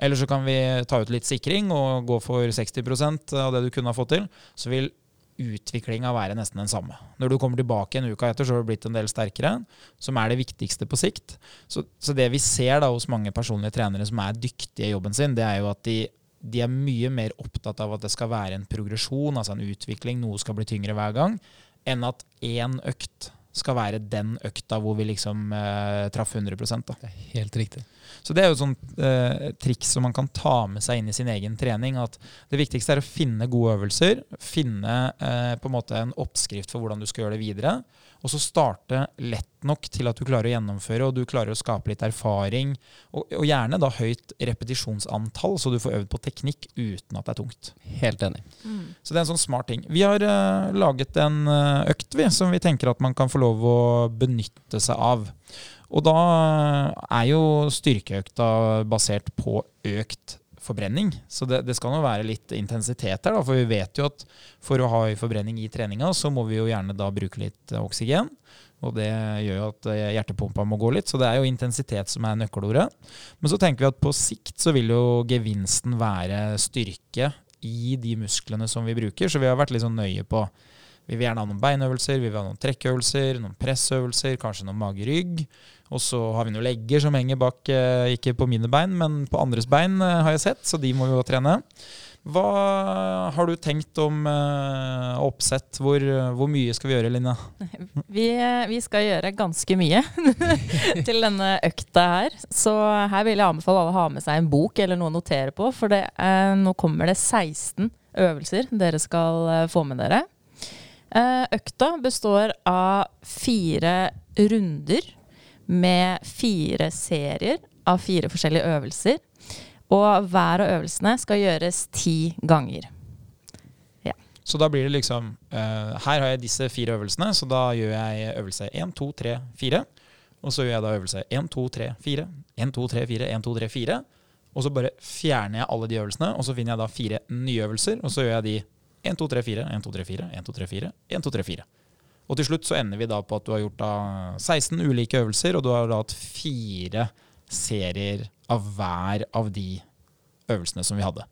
Eller så kan vi ta ut litt sikring og gå for 60% av det du kunne ha fått til. Så vil utviklinga være nesten den samme. Når du kommer tilbake en uke etter, så har du blitt en del sterkere, som er det viktigste på sikt. Så, så det vi ser da hos mange personlige trenere som er dyktige i jobben sin, det er jo at de, de er mye mer opptatt av at det skal være en progresjon, altså en utvikling, noe skal bli tyngre hver gang, enn at én økt skal være den økta hvor vi liksom eh, traff 100 da. Det er helt riktig. Så det er jo et sånt eh, triks som man kan ta med seg inn i sin egen trening. At det viktigste er å finne gode øvelser, finne eh, på en måte en oppskrift for hvordan du skal gjøre det videre. Og så starte lett nok til at du klarer å gjennomføre, og du klarer å skape litt erfaring. Og, og gjerne da høyt repetisjonsantall, så du får øvd på teknikk uten at det er tungt. Helt enig. Så det er en sånn smart ting. Vi har uh, laget en eh, økt vi, som vi tenker at man kan få lov å benytte seg av. Og da er jo styrkeøkta basert på økt forbrenning. Så det, det skal nå være litt intensitet her, da, for vi vet jo at for å ha høy forbrenning i treninga, så må vi jo gjerne da bruke litt eh, oksygen. Og det gjør jo at eh, hjertepumpa må gå litt, så det er jo intensitet som er nøkkelordet. Men så tenker vi at på sikt så vil jo gevinsten være styrke i de musklene som vi bruker, så vi har vært litt sånn nøye på vi vil gjerne ha noen beinøvelser, vi vil ha noen trekkøvelser, noen pressøvelser, kanskje noen mage-rygg. Og så har vi noen legger som henger bak, eh, ikke på mine bein, men på andres bein, eh, har jeg sett, så de må jo trene. Hva har du tenkt om uh, oppsett? Hvor, hvor, mye skal vi gjøre, Linja? Vi, vi, skal gjøre ganske mye til denne økta her. Så her vil jeg anbefale alle å ha med seg en bok eller noe å notere på. For det, uh, nå kommer det 16 øvelser dere skal uh, få med dere. økta består av fire runder med fire serier av fire forskjellige øvelser. Og hver av øvelsene skal gjøres ti ganger. Ja. Så da blir det liksom uh, Her har jeg disse fire øvelsene, så da gjør jeg øvelse 1, 2, 3, 4. Og så gjør jeg da øvelse 1, 2, 3, 4. 1, 2, 3, 4, 1, 2, 3, 4. Og så bare fjerner jeg alle de øvelsene, og så finner jeg da fire nye øvelser. Og så gjør jeg de 1, 2, 3, 4, 1, 2, 3, 4, 1, 2, 3, 4, 1, 2, 3, 4. Og til slutt så ender vi da på at du har gjort da 16 ulike øvelser, og du har da hatt fire serier av hver av de øvelsene som vi hadde.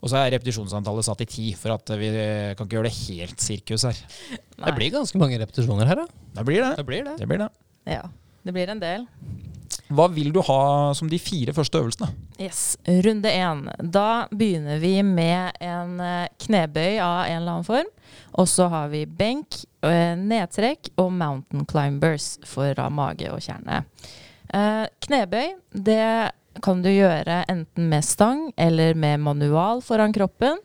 Og så er repetisjonsantallet satt i ti, for at vi kan ikke gjøre det helt sirkus her. Nei. Det blir ganske mange repetisjoner her, da. Det blir det. Det blir det. det, blir det. Ja, det blir en del. Hva vil du ha som de fire første øvelsene? Yes, Runde én. Da begynner vi med en eh, knebøy av en eller annen form. Og så har vi benk, eh, nedtrekk og mountain climbers for mage og kjerne. Eh, knebøy det kan du gjøre enten med stang eller med manual foran kroppen.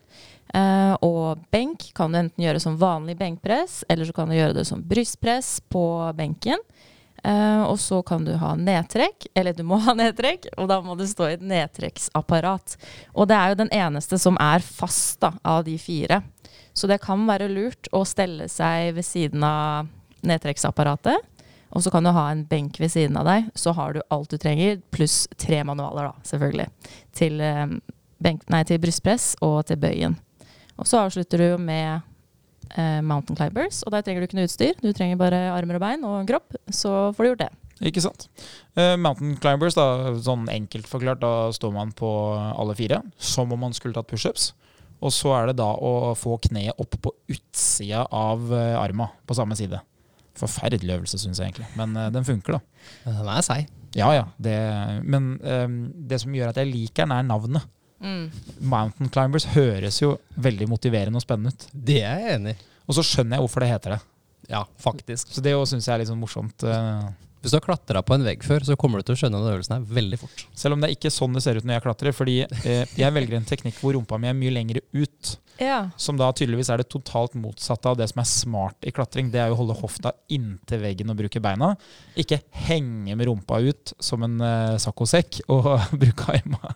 Eh, og benk kan du enten gjøre som vanlig benkpress, eller så kan du gjøre det som brystpress på benken. Eh, og så kan du ha nedtrekk, eller du må ha nedtrekk, og da må du stå i et nedtrekksapparat. Og det er jo den eneste som er fast da, av de fire. Så det kan være lurt å stelle seg ved siden av nedtrekksapparatet. Og så kan du ha en benk ved siden av deg. Så har du alt du trenger, pluss tre manualer, da, selvfølgelig. Til, eh, benk, nei, til brystpress og til bøyen. Og så avslutter du med eh, mountain climbers, og der trenger du ikke noe utstyr. Du trenger bare armer og bein og kropp, så får du gjort det. Ikke sant. Uh, mountain climbers, da, sånn enkelt forklart, da står man på alle fire. Som om man skulle tatt pushups. Og så er det da å få kneet opp på utsida av uh, arma på samme side. Forferdelig øvelse, syns jeg egentlig. Men uh, den funker, da. Den er seig. Ja, ja. Det, men um, det som gjør at jeg liker den, er navnet. Mm. Mountain Climbers høres jo veldig motiverende og spennende ut. Det er jeg enig i. Og så skjønner jeg hvorfor det heter det. Ja, faktisk. Så det syns jeg er litt sånn morsomt. Uh, hvis du har klatra på en vegg før, så kommer du til å skjønne den øvelsen her veldig fort. Selv om det er ikke sånn det ser ut når jeg klatrer, fordi eh, jeg velger en teknikk hvor rumpa mi er mye lengre ut. Ja. Som da tydeligvis er det totalt motsatte av det som er smart i klatring. Det er jo å holde hofta inntil veggen og bruke beina. Ikke henge med rumpa ut som en eh, saccosekk og bruke arma.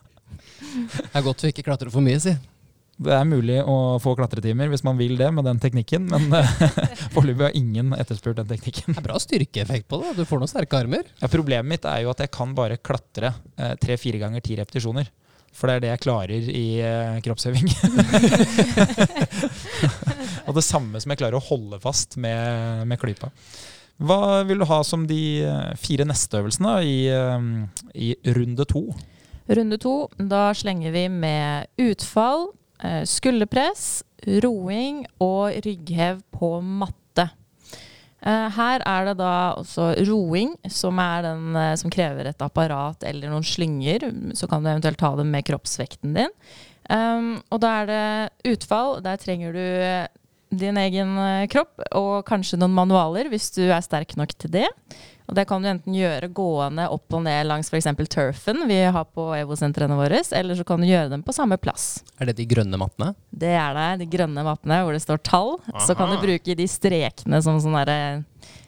Det er godt vi ikke klatrer for mye, si. Det er mulig å få klatretimer hvis man vil det med den teknikken, men eh, foreløpig har ingen etterspurt den teknikken. Det er bra styrkeeffekt på det. Du får noen sterke armer. Ja, problemet mitt er jo at jeg kan bare klatre eh, tre-fire ganger ti repetisjoner. For det er det jeg klarer i eh, kroppsøving. og det samme som jeg klarer å holde fast med, med klypa. Hva vil du ha som de eh, fire neste øvelsene i, i runde to? Runde to, da slenger vi med utfall, Eh, skulderpress, roing og rygghev på matte. Eh, her er det da også roing, som er den eh, som krever et apparat eller noen slynger. Så kan du eventuelt ta dem med kroppsvekten din. Um, og da er det utfall. Der trenger du din egen kropp og kanskje noen manualer hvis du er sterk nok til det. Og det kan du enten gjøre gående opp og ned langs f.eks. turfen vi har på EVO-sentrene våre, eller så kan du gjøre dem på samme plass. Er det de grønne mappene? Det er det. De grønne mappene hvor det står tall. Aha. Så kan du bruke de strekene som sånne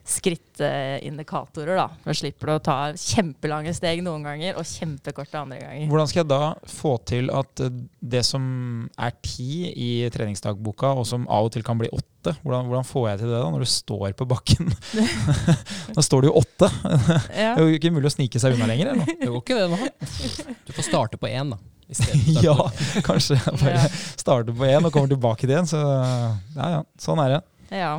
skrittindikatorer, da. For slipper du å ta kjempelange steg noen ganger og kjempekorte andre ganger. Hvordan skal jeg da få til at eh, det som er ti i treningsdagboka, og som av og til kan bli åtte, hvordan, hvordan får jeg til det da, når du står på bakken? da står det jo åtte. Ja. Det er jo ikke mulig å snike seg unna lenger. Eller? Det går ikke det nå. Du får starte på én, da Ja, kanskje bare starte på én og kommer tilbake til én. Så ja, ja, sånn er det. Ja.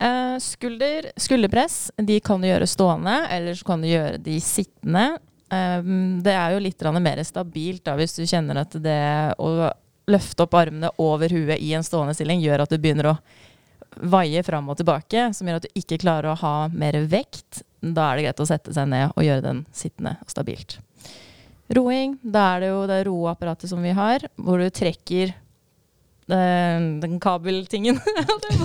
Eh, skulder, skulderpress de kan du gjøre stående, eller så kan du gjøre de sittende. Eh, det er jo litt mer stabilt da, hvis du kjenner at det å løfte opp armene over huet i en stående stilling gjør at du begynner å vaie fram og tilbake, som gjør at du ikke klarer å ha mer vekt. Da er det greit å sette seg ned og gjøre den sittende og stabilt. Roing, da er det jo det roapparatet som vi har, hvor du trekker den, den kabeltingen.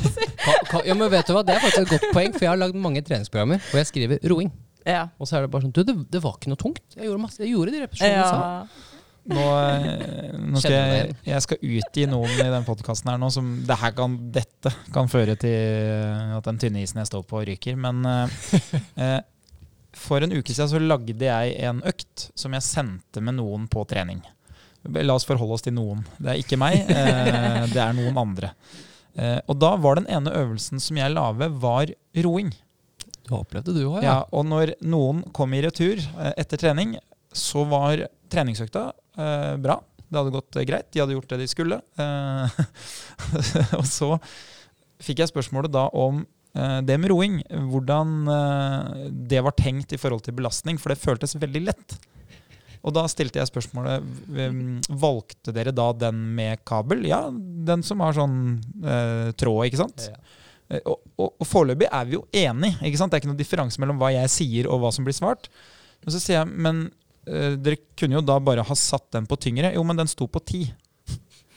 ja, men vet du hva, Det er faktisk et godt poeng, for jeg har lagd mange treningsprogrammer hvor jeg skriver roing. ja. Og så er det bare sånn Du, det, det var ikke noe tungt. Jeg gjorde, masse, jeg gjorde de repetisjonene. Ja. Nå, eh, nå skal jeg, jeg skal utgi noen i den podkasten her nå som det her kan, dette kan føre til at den tynne isen jeg står på, ryker. Men eh, eh, for en uke siden så lagde jeg en økt som jeg sendte med noen på trening. La oss forholde oss til noen. Det er ikke meg, eh, det er noen andre. Eh, og da var den ene øvelsen som jeg la ved, var roing. Du opplevde du òg, Ja, og når noen kom i retur eh, etter trening, så var treningsøkta eh, bra. Det hadde gått greit. De hadde gjort det de skulle. Eh, og så fikk jeg spørsmålet da om det med roing. Hvordan det var tenkt i forhold til belastning, for det føltes veldig lett. Og da stilte jeg spørsmålet Valgte dere da den med kabel? Ja, den som har sånn eh, tråd, ikke sant? Ja. Eh, Og, og, og foreløpig er vi jo enige. Ikke sant? Det er ikke noen differanse mellom hva jeg sier og hva som blir svart. Men så sier jeg, men eh, dere kunne jo da bare ha satt den på tyngre. Jo, men den sto på ti.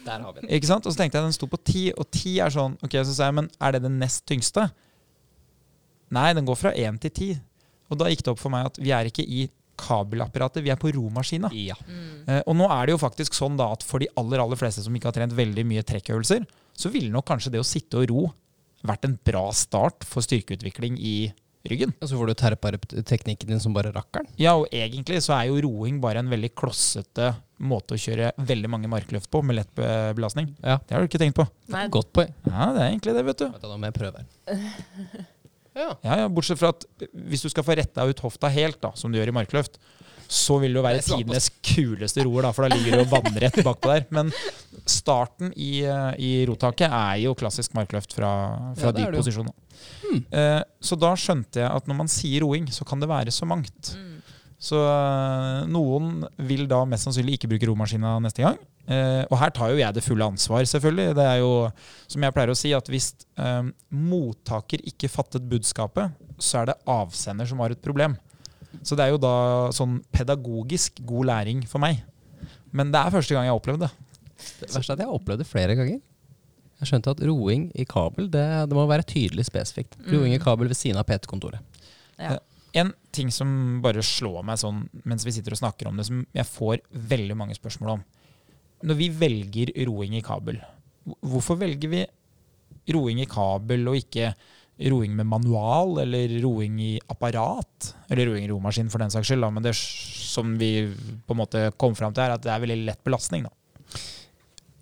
Der har vi den. Ikke sant? Og så tenkte jeg den sto på ti, og ti er sånn Ok, så sa jeg, men er det den nest tyngste? Nei, den går fra én til ti. Og da gikk det opp for meg at vi er ikke i kabelapparatet, vi er på romaskina. Ja. Eh, og nå er det jo faktisk sånn da at for de aller aller fleste som ikke har trent veldig mye trekkøvelser, så ville nok kanskje det å sitte og ro vært en bra start for styrkeutvikling i ryggen. Og så får du terpa teknikken din som bare rakkeren. Ja, og egentlig så er jo roing bare en veldig klossete måte å kjøre veldig mange markløft på med lett be- belastning. Ja. Det har du ikke tenkt på. Nei, Godt poeng. Ja, det er egentlig det, vet du. Vet du, nå må jeg prøve her. Ja. Ja, ja, Bortsett fra at hvis du skal få retta ut hofta helt, da, som du gjør i markløft, så vil det jo være Det tidenes kuleste roer, da, for da ligger du jo vannrett bakpå der. Men starten i, eh, i rotaket er jo klassisk markløft fra, fra Ja, dyp det jo. posisjon. Hmm. Eh, så da skjønte jeg at når man sier roing, så kan det være så mangt. Mm. Så eh, noen vil da mest sannsynlig ikke bruke romaskina neste gang. Eh, og her tar jo jeg det fulle ansvar, selvfølgelig. Det er jo, som jeg pleier å si, at hvis eh, mottaker ikke fattet budskapet, så er det avsender som har et problem. Så det er jo da sånn pedagogisk god læring for meg. Men det er første gang jeg har opplevd det. Det verste er at jeg har opplevd det flere ganger. Jeg skjønte at roing i kabel, det, det må være tydelig spesifikt. Roing i kabel ved siden av PT-kontoret. Ja. En ting som bare slår meg sånn mens vi sitter og snakker om det, som jeg får veldig mange spørsmål om. Når vi velger roing i kabel, hvorfor velger vi roing i kabel og ikke roing med manual, eller roing i apparat? Eller roing i romaskin, for den saks skyld. Da. Men det som vi på en måte kom fram til, er at det er veldig lett belastning. Da.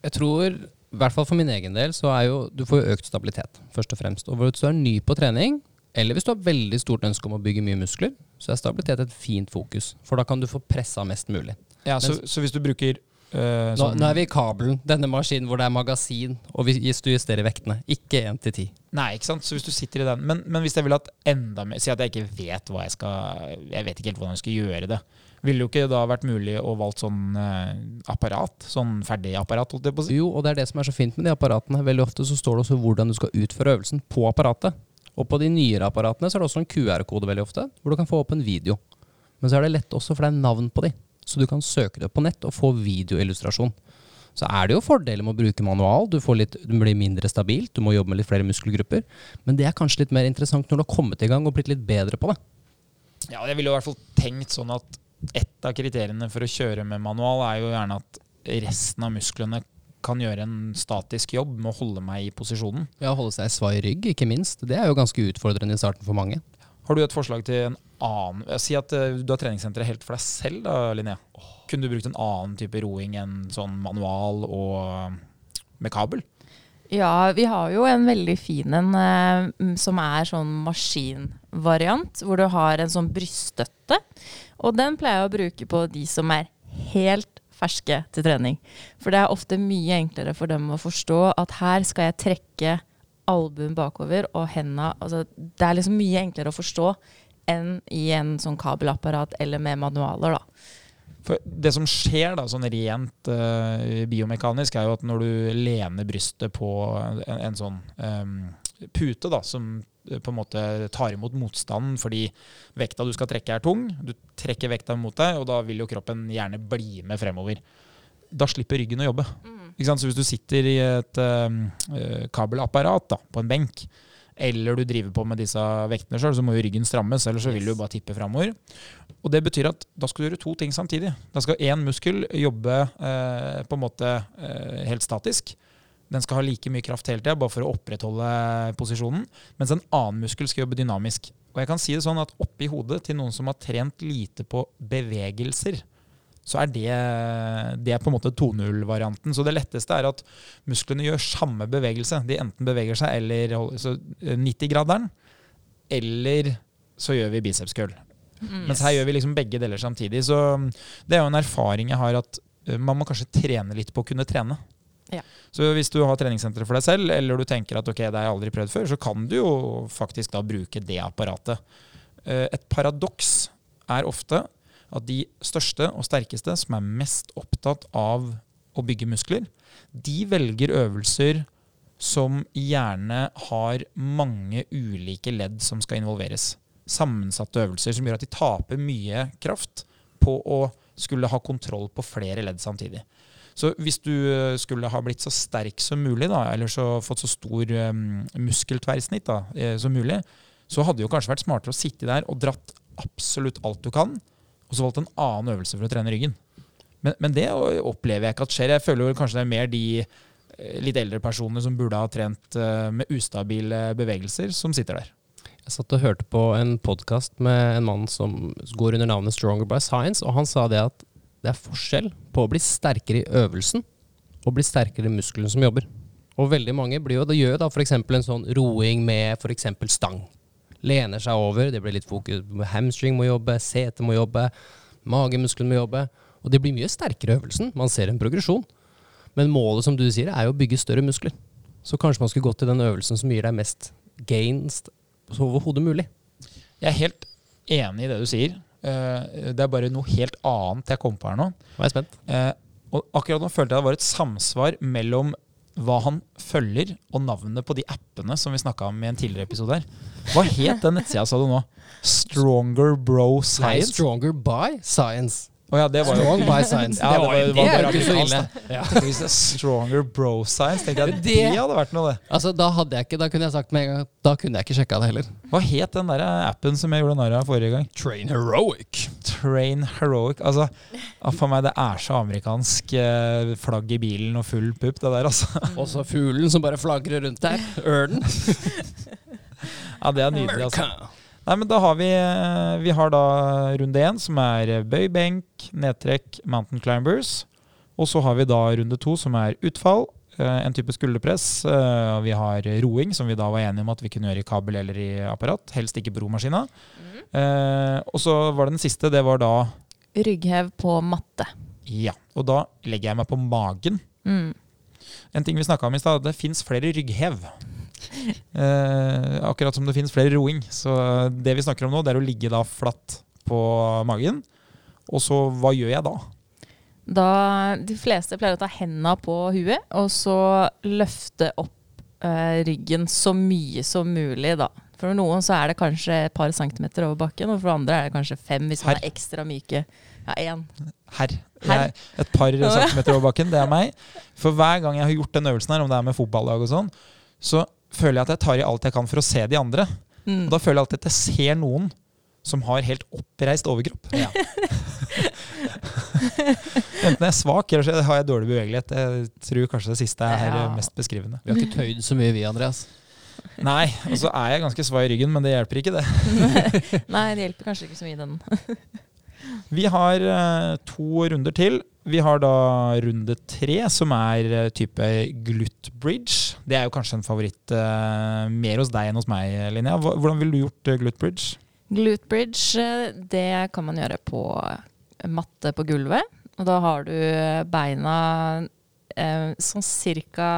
Jeg tror, i hvert fall for min egen del, så er jo du får økt stabilitet, først og fremst. Og hvis du er ny på trening, eller hvis du har veldig stort ønske om å bygge mye muskler, så er stabilitet et fint fokus. For da kan du få pressa mest mulig. Ja, så, så hvis du bruker øh, Nå, sånn nå er vi i kabelen, denne maskinen hvor det er magasin, og vi- hvis du justerer vektene. Ikke 1 til 10. Nei, ikke sant? Så hvis du sitter i den Men, men hvis jeg vil at enda mer Si at jeg ikke vet hva jeg skal Jeg vet ikke helt hvordan jeg skal gjøre det. Ville jo ikke da vært mulig å valgt sånn eh, apparat? Sånn ferdig apparat, holdt jeg på å si? Jo, og det er det som er så fint med de apparatene. Veldig ofte så står det også hvordan du skal utføre øvelsen på apparatet. Og på de nyere apparatene så er det også en QR-kode veldig ofte, hvor du kan få opp en video. Men så er det lett også, for det er navn på de. Så du kan søke det opp på nett og få videoillustrasjon. Så er det jo fordeler med å bruke manual. Du, litt, du blir mindre stabilt, du må jobbe med litt flere muskelgrupper. Men det er kanskje litt mer interessant når du har kommet i gang og blitt litt bedre på det. Ja, jeg ville i hvert fall tenkt sånn at et av kriteriene for å kjøre med manual er jo gjerne at resten av musklene kan gjøre en statisk jobb med å holde meg i posisjonen. Ja, Holde seg svai i rygg, ikke minst. Det er jo ganske utfordrende i starten for mange. Har du et forslag til en annen eh, Si at eh, du har treningssenteret helt for deg selv, da, Linnea. Kunne du brukt en annen type roing enn sånn manual og eh, med kabel? Ja, vi har jo en veldig fin en eh, som er sånn maskinvariant, hvor du har en sånn bryststøtte. Og den pleier jeg å bruke på de som er helt ferske til trening. For det er ofte mye enklere for dem å forstå at her skal jeg trekke albuen bakover og henda altså, Det er liksom mye enklere å forstå enn i en sånn kabelapparat eller med manualer, da. For det som skjer da, sånn rent uh, biomekanisk, er jo at når du lener brystet på en, en sånn um, pute da, som på en måte tar imot motstanden fordi vekta du skal trekke er tung, du trekker vekta mot deg, og da vil jo kroppen gjerne bli med fremover. Da slipper ryggen å jobbe. Mm. Så hvis du sitter i et uh, kabelapparat da, på en benk, eller du driver på med disse vektene sjøl, så må jo ryggen strammes, ellers så vil du bare tippe framover. Og det betyr at da skal du gjøre to ting samtidig. Da skal én muskel jobbe eh, på en måte eh, helt statisk. Den skal ha like mye kraft hele tida, bare for å opprettholde posisjonen. Mens en annen muskel skal jobbe dynamisk. Og jeg kan si det sånn at oppi hodet til noen som har trent lite på bevegelser, så er det, det er på en måte 2.0-varianten. Så det letteste er at musklene gjør samme bevegelse. De enten beveger seg eller 90-graderen, eh, eller så gjør vi bicepskøll. Mm, Mens her gjør vi liksom begge deler samtidig. Så mm, det er jo en erfaring jeg har at eh, man må kanskje trene litt på å kunne trene. Ja. Så hvis du har treningssenteret for deg selv, eller du tenker at ok, det har jeg aldri prøvd før, så kan du jo faktisk da bruke det apparatet. Eh, et paradoks er ofte at de største og sterkeste som er mest opptatt av å bygge muskler, de velger øvelser som gjerne har mange ulike ledd som skal involveres. Sammensatte øvelser som gjør at de taper mye kraft på å skulle ha kontroll på flere ledd samtidig. Så hvis du skulle ha blitt så sterk som mulig, da, eller så fått så stor um, muskeltverrsnitt da, eh, som mulig, så hadde det jo kanskje vært smartere å sitte der og dratt absolutt alt du kan, og så valgt en annen øvelse for å trene ryggen. Men, men, det opplever jeg ikke at skjer. Jeg føler kanskje det er mer de eh, litt eldre personene som burde ha trent eh, med ustabile bevegelser, som sitter der. Jeg satt og hørte på en podkast med en mann som går under navnet Stronger by Science, og han sa det at det er forskjell på å bli sterkere i øvelsen og bli sterkere i muskelen som jobber. Og veldig mange blir jo, det gjør da f.eks. en sånn roing med f.eks. stang lener seg over. Det blir litt fokus Hamstring må jobbe, sete må jobbe, magemuskelen må jobbe. Og det blir mye sterkere i øvelsen. Man ser en progresjon. Men målet, som du sier, er jo å bygge større muskler. Så kanskje man skulle gått til den øvelsen som gir deg mest gains overhodet mulig. Jeg er helt enig i det du sier. Eh, det er bare noe helt annet jeg kom på her nå. Jeg er spent. Eh, og akkurat nå følte jeg det var et samsvar mellom hva han følger, og navnet på de appene som vi snakka om i en tidligere episode. her. Hva het den nettsida, sa du nå? Stronger Bro Science? Nei, stronger by Science. Oh, ja, det var Strong by Science. Ja, det, var, det, var det er jo ikke så ille. Ja. Hvis det er Stronger Bro Science, tenkte jeg det, det hadde vært noe, det. Altså, Da hadde jeg ikke, da kunne jeg sagt med en gang Da kunne jeg ikke sjekka det heller. Hva het den der appen som jeg gjorde narr av forrige gang? Train Heroic. Train Heroic. Altså, for meg det er så amerikansk eh, flagg i bilen og full pupp, det der, altså. Og så fuglen som bare flagrer rundt der. Ørnen. ja, det er nydelig, altså. Nei, men da har vi, eh, vi har da runde én, som er bøy, benk, nedtrekk, mountain climbers. Og så har vi da runde to, som er utfall. Eh, en type skulderpress. Eh, vi har roing, som vi da var enige om at vi kunne gjøre i kabel eller i apparat. Helst ikke på romaskina. Mm. Og så var det den siste. Det var da Rygghev på matte. Ja. Og da legger jeg meg på magen. Mm. En ting vi snakka om i stad, det fins flere rygghev. Eh, akkurat som det finnes flere roing. Så det vi snakker om nå, det er å ligge da flatt på magen. Og så, hva gjør jeg da? Da, De fleste pleier å ta hendene på huet, og så løfte opp eh, ryggen så mye som mulig, da. For noen så er det kanskje et par centimeter over bakken, og for andre er det kanskje fem hvis man er ekstra myke. Ja, én. Her. Her. Et par centimeter over bakken, det er meg. For hver gang jeg har gjort den øvelsen her, om det er med fotballag og sånn, så føler jeg at jeg tar i alt jeg kan for å se de andre. Mm. Og da føler jeg alltid at jeg ser noen som har helt oppreist overkropp. Ja. Enten jeg er svak eller så har jeg dårlig bevegelighet. Jeg tror kanskje det siste er ja. mest beskrivende. Vi har ikke tøyd så mye, vi, Andreas. Nei, og så er jeg ganske svai i ryggen, men det hjelper ikke, det. Nei, det hjelper kanskje ikke så mye, den. vi har uh, to runder til. Vi har da runde tre, som er type glut bridge. Det er jo kanskje en favoritt uh, mer hos deg enn hos meg, Linnea. Hvordan ville du gjort glut bridge? Glut bridge, det kan man gjøre på matte på gulvet. Og da har du beina eh, sånn cirka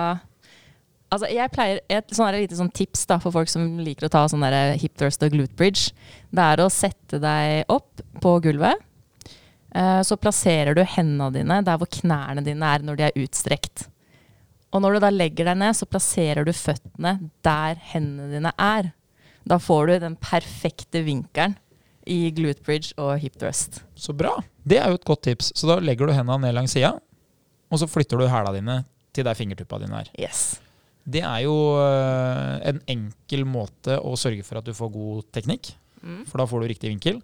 Altså, jeg pleier Et sånn lite sånn tips da, for folk som liker å ta sånn hip thrust og glute bridge. Det er å sette deg opp på gulvet. Eh, så plasserer du hendene dine der hvor knærne dine er når de er utstrekt. Og når du da legger deg ned, så plasserer du føttene der hendene dine er. Da får du den perfekte vinkelen i glute bridge og hip thrust. Så bra. Det er jo et godt tips. Så da legger du hendene ned langs sida, og så flytter du hæla dine til der fingertuppa dine er. Yes. Det er jo øh, en enkel måte å sørge for at du får god teknikk, Mm. for da får du riktig vinkel.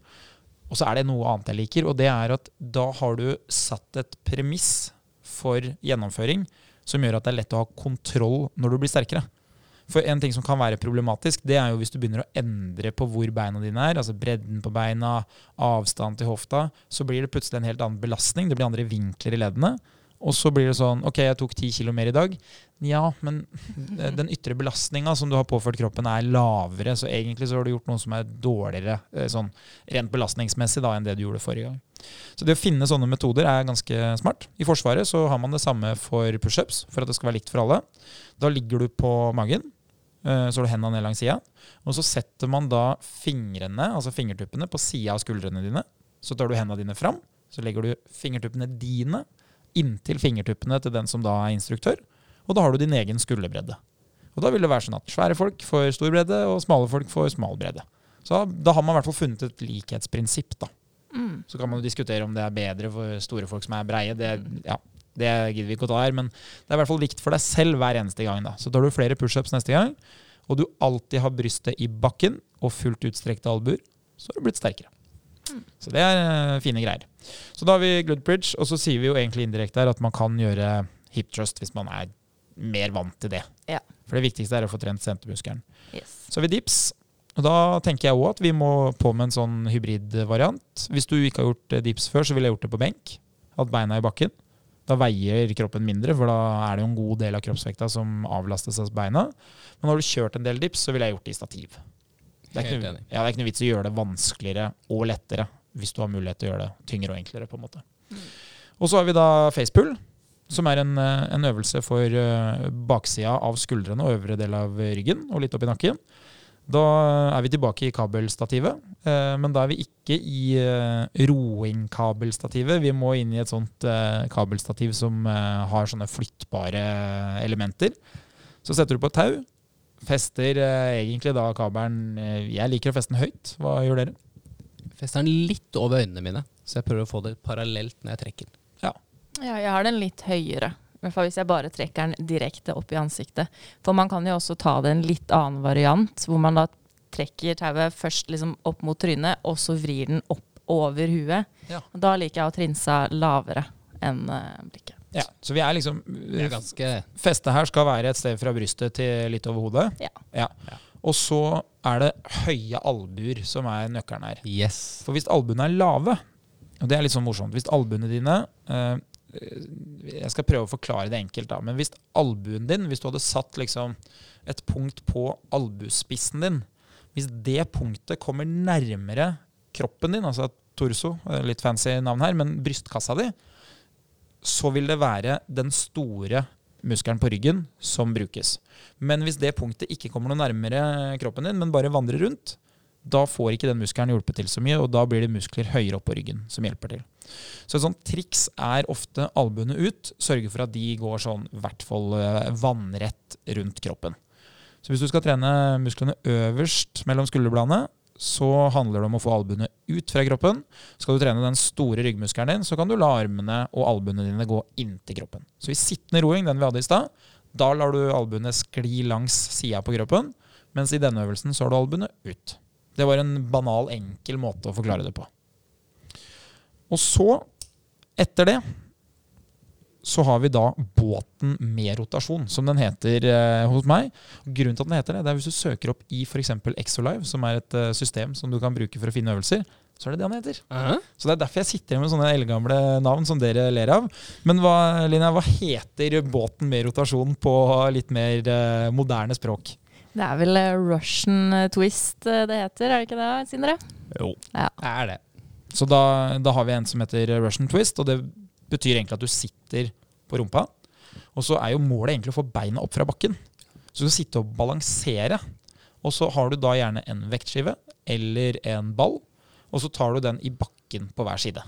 Og så er det noe annet jeg liker, og det er at da har du satt et premiss for gjennomføring som gjør at det er lett å ha kontroll når du blir sterkere. For en ting som kan være problematisk, det er jo hvis du begynner å endre på hvor beina dine er, altså bredden på beina, avstand til hofta, så blir det plutselig en helt annen belastning. Det blir andre vinkler i leddene. Og så blir det sånn OK, jeg tok ti kilo mer i dag. Ja, men den ytre belastninga som du har påført kroppen, er lavere. Så egentlig så har du gjort noe som er dårligere eh, sånn rent belastningsmessig da, enn det du gjorde forrige gang. Så det å finne sånne metoder er ganske smart. I Forsvaret så har man det samme for pushups, for at det skal være likt for alle. Da ligger du på magen, eh, så har du hendene ned langs sida. Og så setter man da fingrene, altså fingertuppene, på sida av skuldrene dine. Så tar du hendene dine fram. Så legger du fingertuppene dine inntil fingertuppene til den som da er instruktør. Og da har du din egen skulderbredde. Og da vil det være sånn at svære folk får stor bredde, og smale folk får smal bredde. Så da har man i hvert fall funnet et likhetsprinsipp, da. Mm. Så kan man jo diskutere om det er bedre for store folk som er breie. Det, ja, det gidder vi ikke å ta her, men det er i hvert fall likt for deg selv hver eneste gang. da. Så tar du flere pushups neste gang, og du alltid har brystet i bakken og fullt utstrekte albuer, så har du blitt sterkere. Så det er eh, fine greier. Så da har vi glute bridge, og så sier vi jo egentlig indirekte her at man kan gjøre hip thrust hvis man er mer vant til det. Ja. For det viktigste er å få trent sentermuskelen. Yes. Så har vi dips. Og da tenker jeg òg at vi må på med en sånn hybridvariant. Hvis du ikke har gjort eh, dips før, så ville jeg gjort det på benk. Hatt beina i bakken. Da veier kroppen mindre, for da er det jo en god del av kroppsvekta som avlastes av beina. Men har du kjørt en del dips, så ville jeg gjort det i stativ. Det er, ikke, ja, det er ikke noe vits i å gjøre det vanskeligere og lettere hvis du har mulighet til å gjøre det tyngre og enklere. på en måte. Og så har vi da facepull, som er en, eh, en øvelse for eh, baksida av skuldrene og øvre del av ryggen og litt opp i nakken. Da er vi tilbake i kabelstativet, eh, men da er vi ikke i roingkabelstativet. Vi må inn i et sånt kabelstativ som har sånne flyttbare elementer. Så setter du på et tau, fester eh, egentlig da kabelen eh, Jeg liker å feste den høyt. Hva gjør dere? Fester den litt over øynene mine, så jeg prøver å få det parallelt når jeg trekker. Ja, jeg har den litt høyere. I hvert fall hvis jeg bare trekker den direkte opp i ansiktet. For man kan jo også ta det en litt annen variant, hvor man da trekker tauet først liksom opp mot trynet, og så vrir den opp over huet. Ja. Da liker jeg å trinse lavere enn eh, blikket. Ja, så vi er liksom er ganske Festet her skal være et sted fra brystet til litt over hodet. Ja. Ja. Og så er det høye albuer som er nøkkelen her. Yes. For hvis albuene er lave, og det er litt sånn morsomt Hvis albuene dine eh, Jeg skal prøve å forklare det enkelt, da. Men hvis albuen din, hvis du hadde satt liksom et punkt på albuespissen din Hvis det punktet kommer nærmere kroppen din, altså torso, eh, litt fancy navn her, men brystkassa di, så vil det være den store muskelen på ryggen som brukes. Men hvis det punktet ikke kommer noe nærmere kroppen din, men bare vandrer rundt, da får ikke den muskelen hjulpet til så mye, og da blir det muskler høyere opp på ryggen som hjelper til. Så et sånt triks er ofte albuene ut, sørge for at de går sånn i hvert fall eh, vannrett rundt kroppen. Så hvis du skal trene musklene øverst mellom skulderbladene, så handler det om å få albuene ut fra kroppen. Skal du trene den store ryggmuskelen din, så kan du la armene og albuene dine gå inntil kroppen. Så i sittende roing, den vi hadde i stad, da lar du albuene skli langs sida på kroppen, mens i denne øvelsen så har du albuene ut. Det var en banal, enkel måte å forklare det på. Og så, etter det, så har vi da båten med rotasjon, som den heter eh, hos meg. Grunnen til at den heter det, det er hvis du søker opp i f.eks. Exolive, som er et eh, system som du kan bruke for å finne øvelser, så er det det han heter. Så det er derfor jeg sitter med sånne eldgamle navn som dere ler av. Men hva, Linja, hva heter båten med rotasjon på litt mer eh, moderne språk? Det er vel eh, Russian twist det heter, er det ikke det, Sindre? Jo. Ja. Det er det. Så da, da har vi en som heter Russian twist, og det betyr egentlig at du sitter på rumpa. Og så er jo målet egentlig å få beina opp fra bakken. Så du skal sitte og balansere. Og så har du da gjerne en vektskive eller en ball, og så tar du den i bakken på hver side.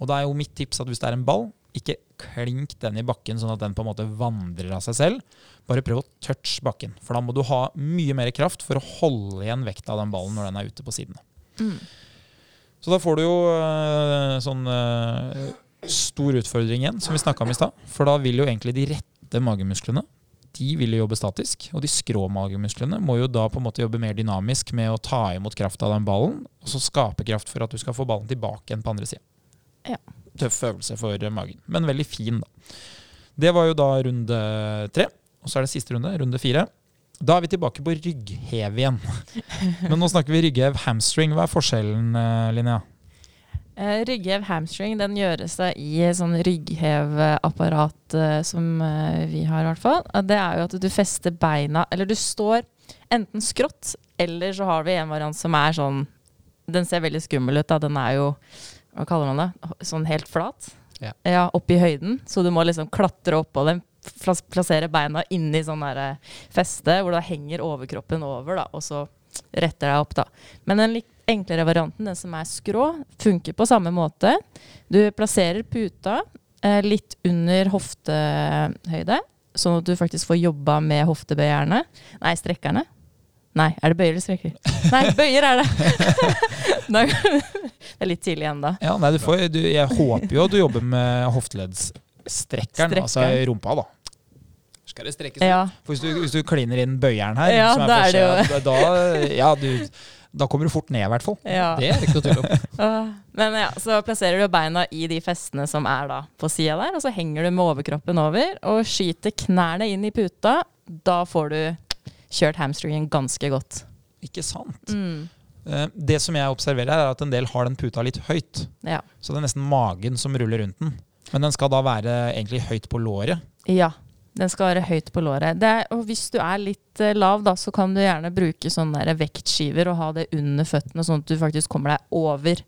Og da er jo mitt tips at hvis det er en ball, ikke klink den i bakken sånn at den på en måte vandrer av seg selv. Bare prøv å touch bakken, for da må du ha mye mer kraft for å holde igjen vekta av den ballen når den er ute på sidene. Mm. Så da får du jo øh, sånn øh, stor utfordring igjen, som vi snakka om i stad. For da vil jo egentlig de rette magemusklene de vil jo jobbe statisk. Og de skrå magemusklene må jo da på en måte jobbe mer dynamisk med å ta imot kraft av den ballen, og så skape kraft for at du skal få ballen tilbake igjen på andre sida. Ja. Tøff øvelse for magen, men veldig fin, da. Det var jo da runde tre. Og så er det siste runde, runde fire. Da er vi tilbake på rygghev igjen. Men nå snakker vi rygghev hamstring. Hva er forskjellen, eh, Linnea? Eh, rygghev hamstring den gjøres i sånn ryggheveapparat eh, som eh, vi har, i hvert fall. Det er jo at du fester beina Eller du står enten skrått, eller så har vi en variant som er sånn Den ser veldig skummel ut, da. Den er jo Hva kaller man det? Sånn helt flat. Ja. ja opp i høyden. Så du må liksom klatre oppå den. plas- Plassere beina inni sånn feste, hvor da henger overkroppen over, da, og så retter deg opp, da. Men en litt enklere varianten, den som er skrå, funker på samme måte. Du plasserer puta eh, litt under hoftehøyde, sånn at du faktisk får jobba med hoftebøyerne. Nei, strekkerne. Nei, er det bøyer eller strekker? Nei, bøyer er det! Det er litt tidlig ennå. Ja, nei, du får, du, jeg håper jo du jobber med hofteleddsstrekkeren, altså rumpa, da. Skal det strekkes? Ja. For hvis du, hvis du kliner inn bøyeren her, Ja, som er da er det jo... da, ja, du, da kommer du fort ned, i hvert fall. ja. Det er ikke noe tvil om. Men ja, så plasserer du beina i de festene som er da på sida der, og så henger du med overkroppen over og skyter knærne inn i puta. Da får du kjørt hamstringen ganske godt. Ikke sant? Mm. Eh, Det som jeg observerer, er at en del har den puta litt høyt. Ja. Så det er nesten magen som ruller rundt den. Men den skal da være egentlig høyt på låret. ja. Den skal være høyt på låret. Det er, og hvis du er litt eh, lav, da, så kan du gjerne bruke sånne vektskiver og ha det under føttene, sånn at du faktisk kommer deg over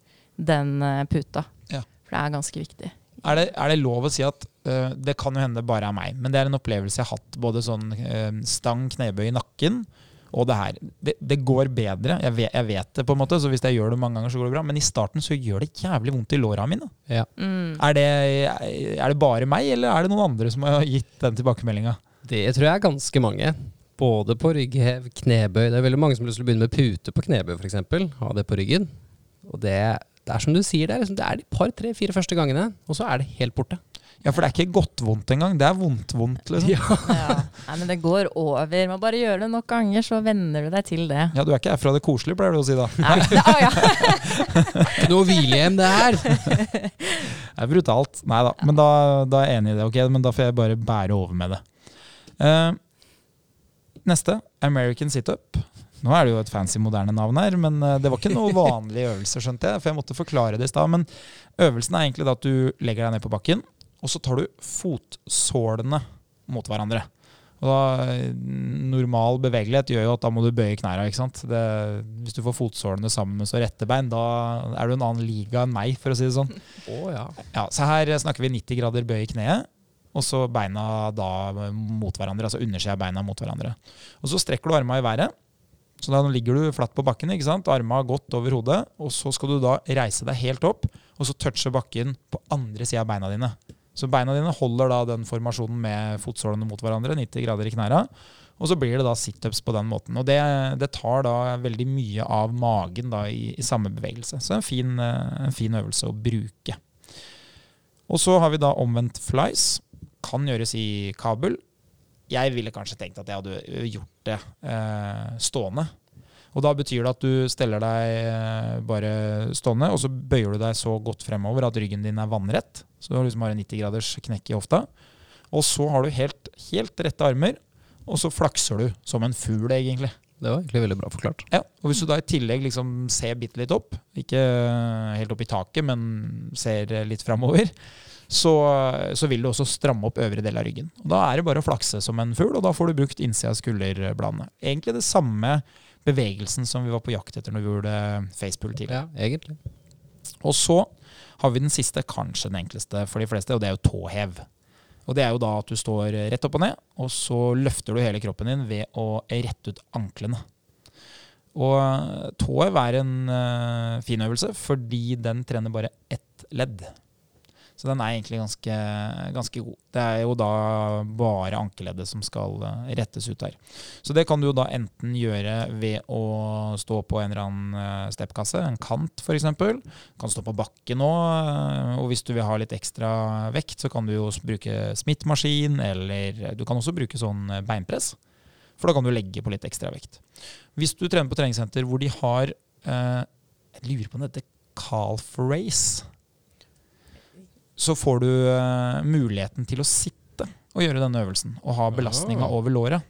den eh, puta. Ja. For det er ganske viktig. Er det, er det lov å si at uh, det kan jo hende det bare er meg, men det er en opplevelse jeg har hatt. Både sånn uh, stang, knebøy i nakken og det her. Det, det går bedre. Jeg vet, jeg vet det, på en måte, så hvis jeg gjør det mange ganger, så går det bra. Men i starten så gjør det jævlig vondt i låra mine. Ja. Mm. Er det, er det bare meg, eller er det noen andre som har gitt den tilbakemeldinga? Det tror jeg er ganske mange. Både på rygghev, knebøy. Det er veldig mange som har lyst til å begynne med pute på knebøy, f.eks. Ha det på ryggen. Og det, det er som du sier, det er, liksom, det er de par, tre, fire første gangene, og så er det helt borte. Ja, for det er ikke godt vondt engang. Det er vondt-vondt, liksom. Ja. Ja. Nei, men det går over. Man bare gjør det nok ganger, så venner du deg til det. Ja, du er ikke her fra det koselige, pleier du å si da. Nei, det, å, ja. Ikke noe hvilehjem, det her! Det er brutalt. Nei da, men da, da er jeg enig i det. ok, Men da får jeg bare bære over med det. Uh, neste, American situp. Nå er det jo et fancy, moderne navn her, men eh, det var ikke noe vanlig øvelse, skjønte jeg. For jeg måtte forklare det i stad. Men øvelsen er egentlig da at du legger deg ned på bakken, og så tar du fotsålene mot hverandre. Og da, Normal bevegelighet gjør jo at da må du bøye knærne. ikke sant? Det, hvis du får fotsålene sammen med så rette bein, da er du en annen liga enn meg, for å si det sånn. Oh, ja. Ja, så her snakker vi 90 grader bøy i kneet, og så beina da mot hverandre, altså undersida av beina mot hverandre. Og så strekker du armene i været. Så da ligger du flatt på bakken, ikke sant? armene godt over hodet, og så skal du da reise deg helt opp, og så touche bakken på andre sida av beina dine. Så beina dine holder da den formasjonen med fotsålene mot hverandre, 90 grader i knæra. Og så blir det da situps på den måten. Og det, det tar da veldig mye av magen da i, i samme bevegelse. Så en fin, eh, en fin øvelse å bruke. Og så har vi da omvendt flies. Kan gjøres i kabel. Jeg ville kanskje tenkt at jeg hadde gjort det eh, stående. Og da betyr det at du steller deg eh, bare stående, og så bøyer du deg så godt fremover at ryggen din er vannrett. Så du liksom har en 90 graders knekk i hofta. Og så har du helt, helt rette armer, og så flakser du som en fugl, egentlig. Det var egentlig veldig bra forklart. Ja, og Hvis du da i tillegg liksom ser bitte litt opp, ikke helt opp i taket, men ser litt framover, så, så vil du også stramme opp øvre del av ryggen. Og Da er det bare å flakse som en fugl, og da får du brukt innsida av skulderbladene. Egentlig det samme bevegelsen som vi var på jakt etter når vi gjorde facepull tidligere. Ja, egentlig. Og så har vi den siste, kanskje den enkleste for de fleste, og det er jo tåhev. Og det er jo da at du står rett opp og ned, og så løfter du hele kroppen din ved å rette ut anklene. Og eh, tåhev er en uh, fin øvelse fordi den trener bare ett ledd. Så den er egentlig ganske, ganske, god. Det er jo da bare ankeleddet som skal eh, rettes ut der. Så det kan du jo da enten gjøre ved å stå på en eller annen eh, steppkasse, en kant f.eks. Kan stå på bakken òg, eh, og hvis du vil ha litt ekstra vekt, så kan du jo bruke smittmaskin, eller du kan også bruke sånn beinpress. For da kan du legge på litt ekstra vekt. Hvis du trener på treningssenter hvor de har Jeg lurer på om det heter calf race så får du uh, muligheten til å sitte og gjøre denne øvelsen. Og ha belastninga over låret.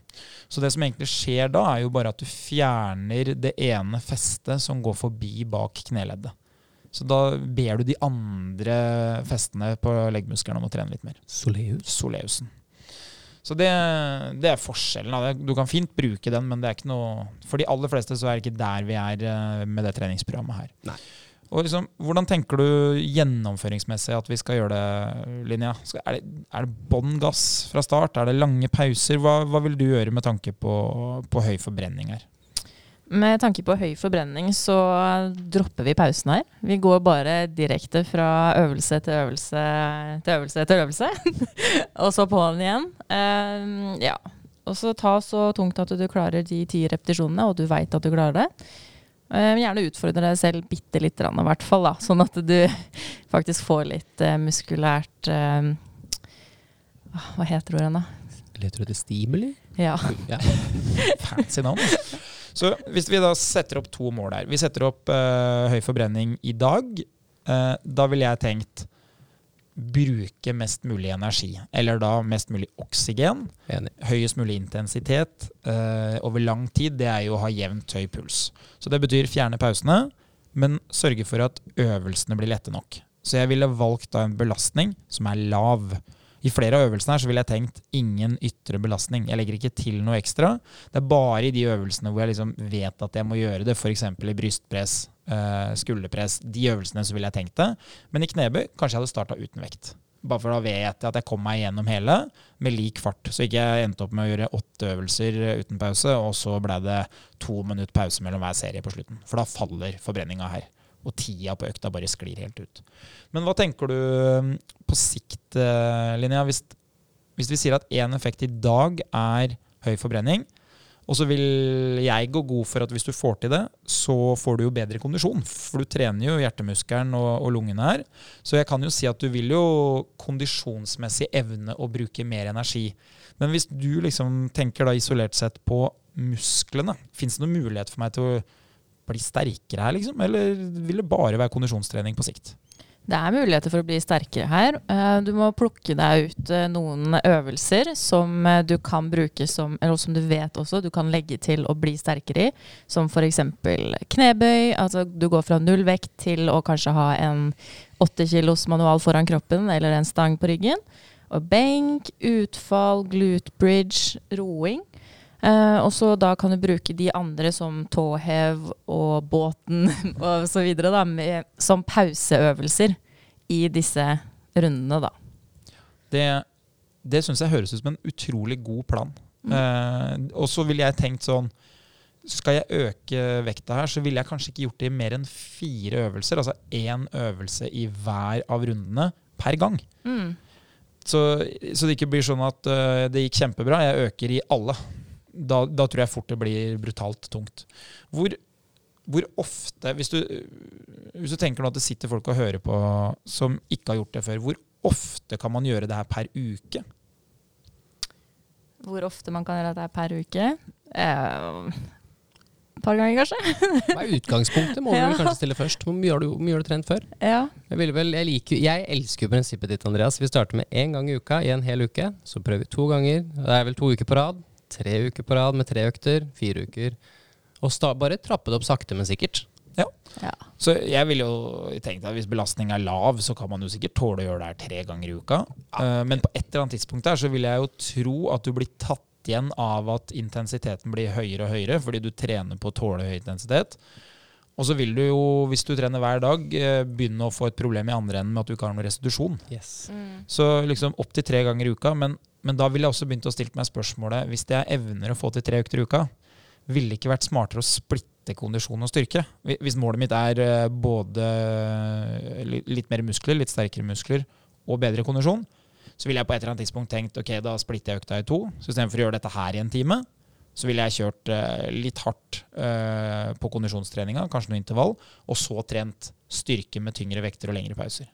Så det som egentlig skjer da, er jo bare at du fjerner det ene festet som går forbi bak kneleddet. Så da ber du de andre festene på leggmusklene om å trene litt mer. Soleus? Soleusen. Så det, det, er forskjellen. Du kan fint bruke den, men det er ikke noe For de aller fleste så er det ikke der vi er eh, med det treningsprogrammet her. Nei. Og liksom, Hvordan tenker du gjennomføringsmessig at vi skal gjøre det, Linja? Er det, er det bånn gass fra start? Er det lange pauser? Hva, hva vil du gjøre med tanke på, på, høy forbrenning her? Med tanke på høy forbrenning så dropper vi pausen her. Vi går bare direkte fra øvelse til øvelse til øvelse til øvelse. og så på'n igjen. Uh, ja. Og så ta så tungt at du klarer de ti repetisjonene, og du veit at du klarer det. Uh, gjerne utfordre deg selv bitte lite grann, i hvert fall. Da, sånn at du faktisk får litt uh, muskulært uh, Hva heter ordet da? Leter du etter stimuli? Ja. ja. Fancy navn. Så hvis vi da setter opp to mål her Vi setter opp høy forbrenning i dag. da ville jeg tenkt bruke mest mulig energi. Eller da mest mulig oksygen. Enig. Høyest mulig intensitet uh, over lang tid. Det er jo å ha jevnt høy puls. Så det betyr fjerne pausene, men sørge for at øvelsene blir lette nok. Så jeg ville valgt da en belastning som er lav. I flere av øvelsene her så ville jeg tenkt ingen ytre belastning. Jeg legger ikke til noe ekstra. Det er bare i de øvelsene hvor jeg liksom vet at jeg må gjøre det, f.eks. i brystpress, uh, skulderpress, de øvelsene så ville jeg tenkt det. Men i knebøy kanskje jeg hadde starta uten vekt. Bare for da vet jeg at jeg kom meg gjennom hele med lik fart. Så ikke jeg endte opp med å gjøre åtte øvelser uten pause, og så ble det to minutter pause mellom hver serie på slutten. For da faller forbrenninga her. Og tida på økta bare sklir helt ut. Men hva tenker du um, på sikt, eh, Linnea? Hvis, hvis vi sier at én effekt i dag er høy forbrenning, og så vil jeg gå god for at hvis du får til det, så får du jo bedre kondisjon. For du trener jo hjertemuskelen og, og lungene her. Så jeg kan jo si at du vil jo kondisjonsmessig evne å bruke mer energi. Men hvis du liksom tenker da isolert sett på musklene, fins det noen mulighet for meg til å bli sterkere her, liksom? Eller vil det bare være kondisjonstrening på sikt? Det er muligheter for å bli sterkere her. Eh, du må plukke deg ut eh, noen øvelser som eh, du kan bruke som Eller som du vet også du kan legge til å bli sterkere i. Som f.eks. knebøy. Altså du går fra null vekt til å kanskje ha en åtte kilos manual foran kroppen eller en stang på ryggen. Og benk, utfall, glute bridge, roing. Uh, og så da kan du bruke de andre som tåhev og båten og så videre da, med, som pauseøvelser i disse rundene, da. Det, det syns jeg høres ut som en utrolig god plan. Mm. Uh, og så ville jeg tenkt sånn Skal jeg øke vekta her, så ville jeg kanskje ikke gjort det i mer enn fire øvelser. Altså én øvelse i hver av rundene per gang. Mm. Så, så, det ikke blir sånn at uh, det gikk kjempebra, jeg øker i alle da, da, tror jeg fort det blir brutalt tungt. Hvor, hvor ofte, hvis du, hvis du, tenker nå at det sitter folk og hører på som ikke har gjort det før, hvor ofte kan man gjøre det her per uke? Hvor ofte man kan gjøre det her per uke? Eh, et par ganger, kanskje. Hva er utgangspunktet, må ja. vi kanskje stille først. Hvor mye har du, mye har du trent før? Ja. Jeg, vel, jeg, liker, jeg, elsker jo prinsippet ditt, Andreas. Vi starter med én gang i uka i en hel uke. Så prøver vi to ganger. Det er vel to uker på rad tre uker på rad med tre økter, fire uker. Og bare trappe det opp sakte, men sikkert. Ja. ja. Så jeg ville jo tenkt at hvis belastningen er lav, så kan man jo sikkert tåle å gjøre det her tre ganger i uka. Ja. Uh, men på et eller annet tidspunkt der så vil jeg jo tro at du blir tatt igjen av at intensiteten blir høyere og høyere fordi du trener på å tåle høy intensitet. Og så vil du jo, hvis du trener hver dag, eh, begynne å få et problem i andre enden med at du ikke har noe restitusjon. Yes. Så liksom opptil tre ganger i uka. Men, men da ville jeg også begynt å stille meg spørsmålet hvis jeg evner å få til tre økter i uka, ville det ikke vært smartere å splitte kondisjon og styrke? Hvis målet mitt er eh, både litt mer muskler, litt sterkere muskler og bedre kondisjon, så ville jeg på et eller annet tidspunkt tenkt ok, da splitter jeg økta i to. Så istedenfor å gjøre dette her i en time, så ville jeg kjørt eh, litt hardt eh, på kondisjonstreninga, kanskje noe intervall, og så trent styrke med tyngre vekter og lengre pauser.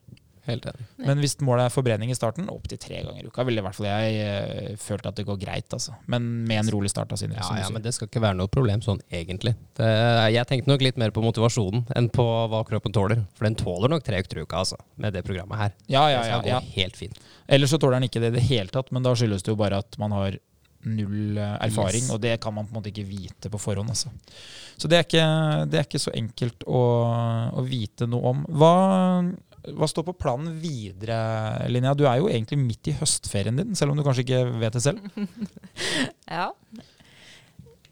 Helt enig. Men hvis målet er forbrenning i starten, opptil tre ganger i uka, ville i hvert fall jeg uh, følt at det går greit. Altså. Men med en rolig start. Da, Ja, ja, men det skal ikke være noe problem sånn egentlig. Det, jeg tenkte nok litt mer på motivasjonen enn på hva kroppen tåler. For den tåler nok tre økter i uka, altså, med det programmet her. ja, ja, Det ja, skal gå helt fint. Ellers så tåler den ikke det i det hele tatt, men da skyldes det jo bare at man har null eh, erfaring, Yes. og det kan man på en måte ikke vite på forhånd. Altså. Så det er ikke, det er ikke så enkelt å, å vite noe om. Hva, hva står på planen videre, Linnea? Du er jo egentlig midt i høstferien din, selv om du kanskje ikke vet det selv. Ja.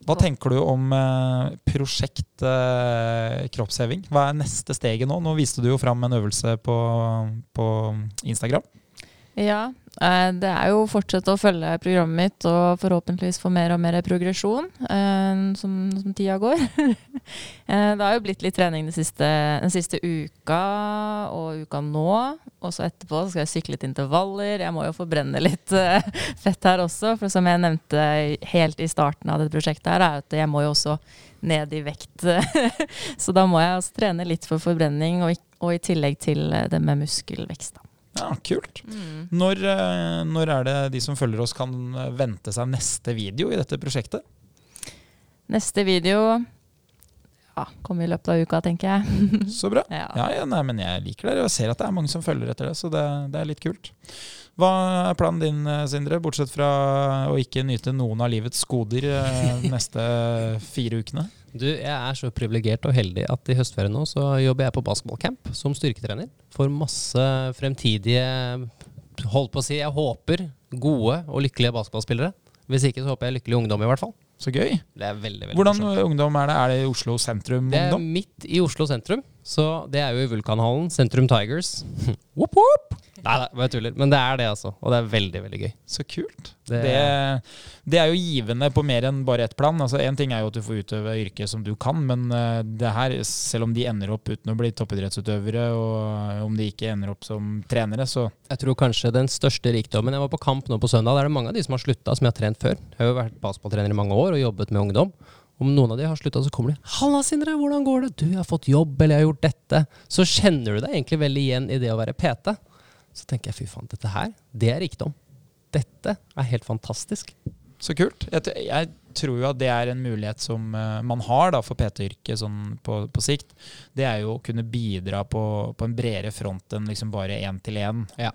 Hva tenker du om eh, prosjekt eh, kroppsheving? Hva er neste steget nå? Nå viste du jo fram en øvelse på, på Instagram. Ja, eh, det er jo å fortsette å følge programmet mitt og forhåpentligvis få mer og mer progresjon eh, som, som tida går. Eh, det har jo blitt litt trening den siste, den siste uka og uka nå. Og så etterpå skal jeg sykle litt intervaller. Jeg må jo forbrenne litt fett her også. For som jeg nevnte helt i starten av dette prosjektet, her, er at jeg må jo også ned i vekt. så da må jeg også trene litt for forbrenning, og i, tillegg til det med muskelvekst. Da. Ja, Kult. Når, eh, når er det de som følger oss, kan eh, vente seg neste video i dette prosjektet? Neste video ja, kommer i løpet av uka, tenker jeg. Så bra. Ja. Ja, ja, nei, men Jeg liker det. Jeg ser at det er mange som følger etter det, så det, det er litt kult. Hva er planen din, eh, Sindre, bortsett fra å ikke nyte noen av livets goder de neste fire ukene? Du, jeg er så privilegert og heldig at i høstferien nå så jobber jeg på basketballcamp som styrketrener for masse fremtidige Holdt på å si, jeg håper gode og lykkelige basketballspillere. Hvis ikke så håper jeg lykkelig ungdom, i hvert fall. Så gøy. Det er veldig, veldig Hvordan morsomt. ungdom er det? Er det i Oslo sentrum Det er ungdom? midt i Oslo sentrum, så det er jo i Vulkanhallen. Sentrum Tigers. whoop, whoop. Nei, da, bare tuller. Men det er det, altså. Og det er veldig, veldig gøy. Så kult. Det- Det, det er jo givende på mer enn bare ett plan. Altså Én ting er jo at du får utøve yrket som du kan, men eh, det her, selv om de ender opp uten å bli toppidrettsutøvere, og om de ikke ender opp som trenere, så Jeg tror kanskje den største rikdommen Jeg var på kamp nå på søndag. Der er det mange av de som har slutta, som jeg har trent før. Jeg har jo vært basketballtrener i mange år og jobbet med ungdom. Om noen av de har slutta, så kommer de 'Halla, Sindre, hvordan går det?' 'Du, jeg har fått jobb, eller jeg har gjort dette.' Så kjenner du deg egentlig veldig igjen i det å være PT. Så tenker jeg fy faen, dette her, det er rikdom. Dette er helt fantastisk. Så kult. Jeg, jeg tror jo at det er en mulighet som uh, man har da, for PT-yrket sånn på, på sikt. Det er jo å kunne bidra på, på en bredere front enn liksom bare én til én. Ja.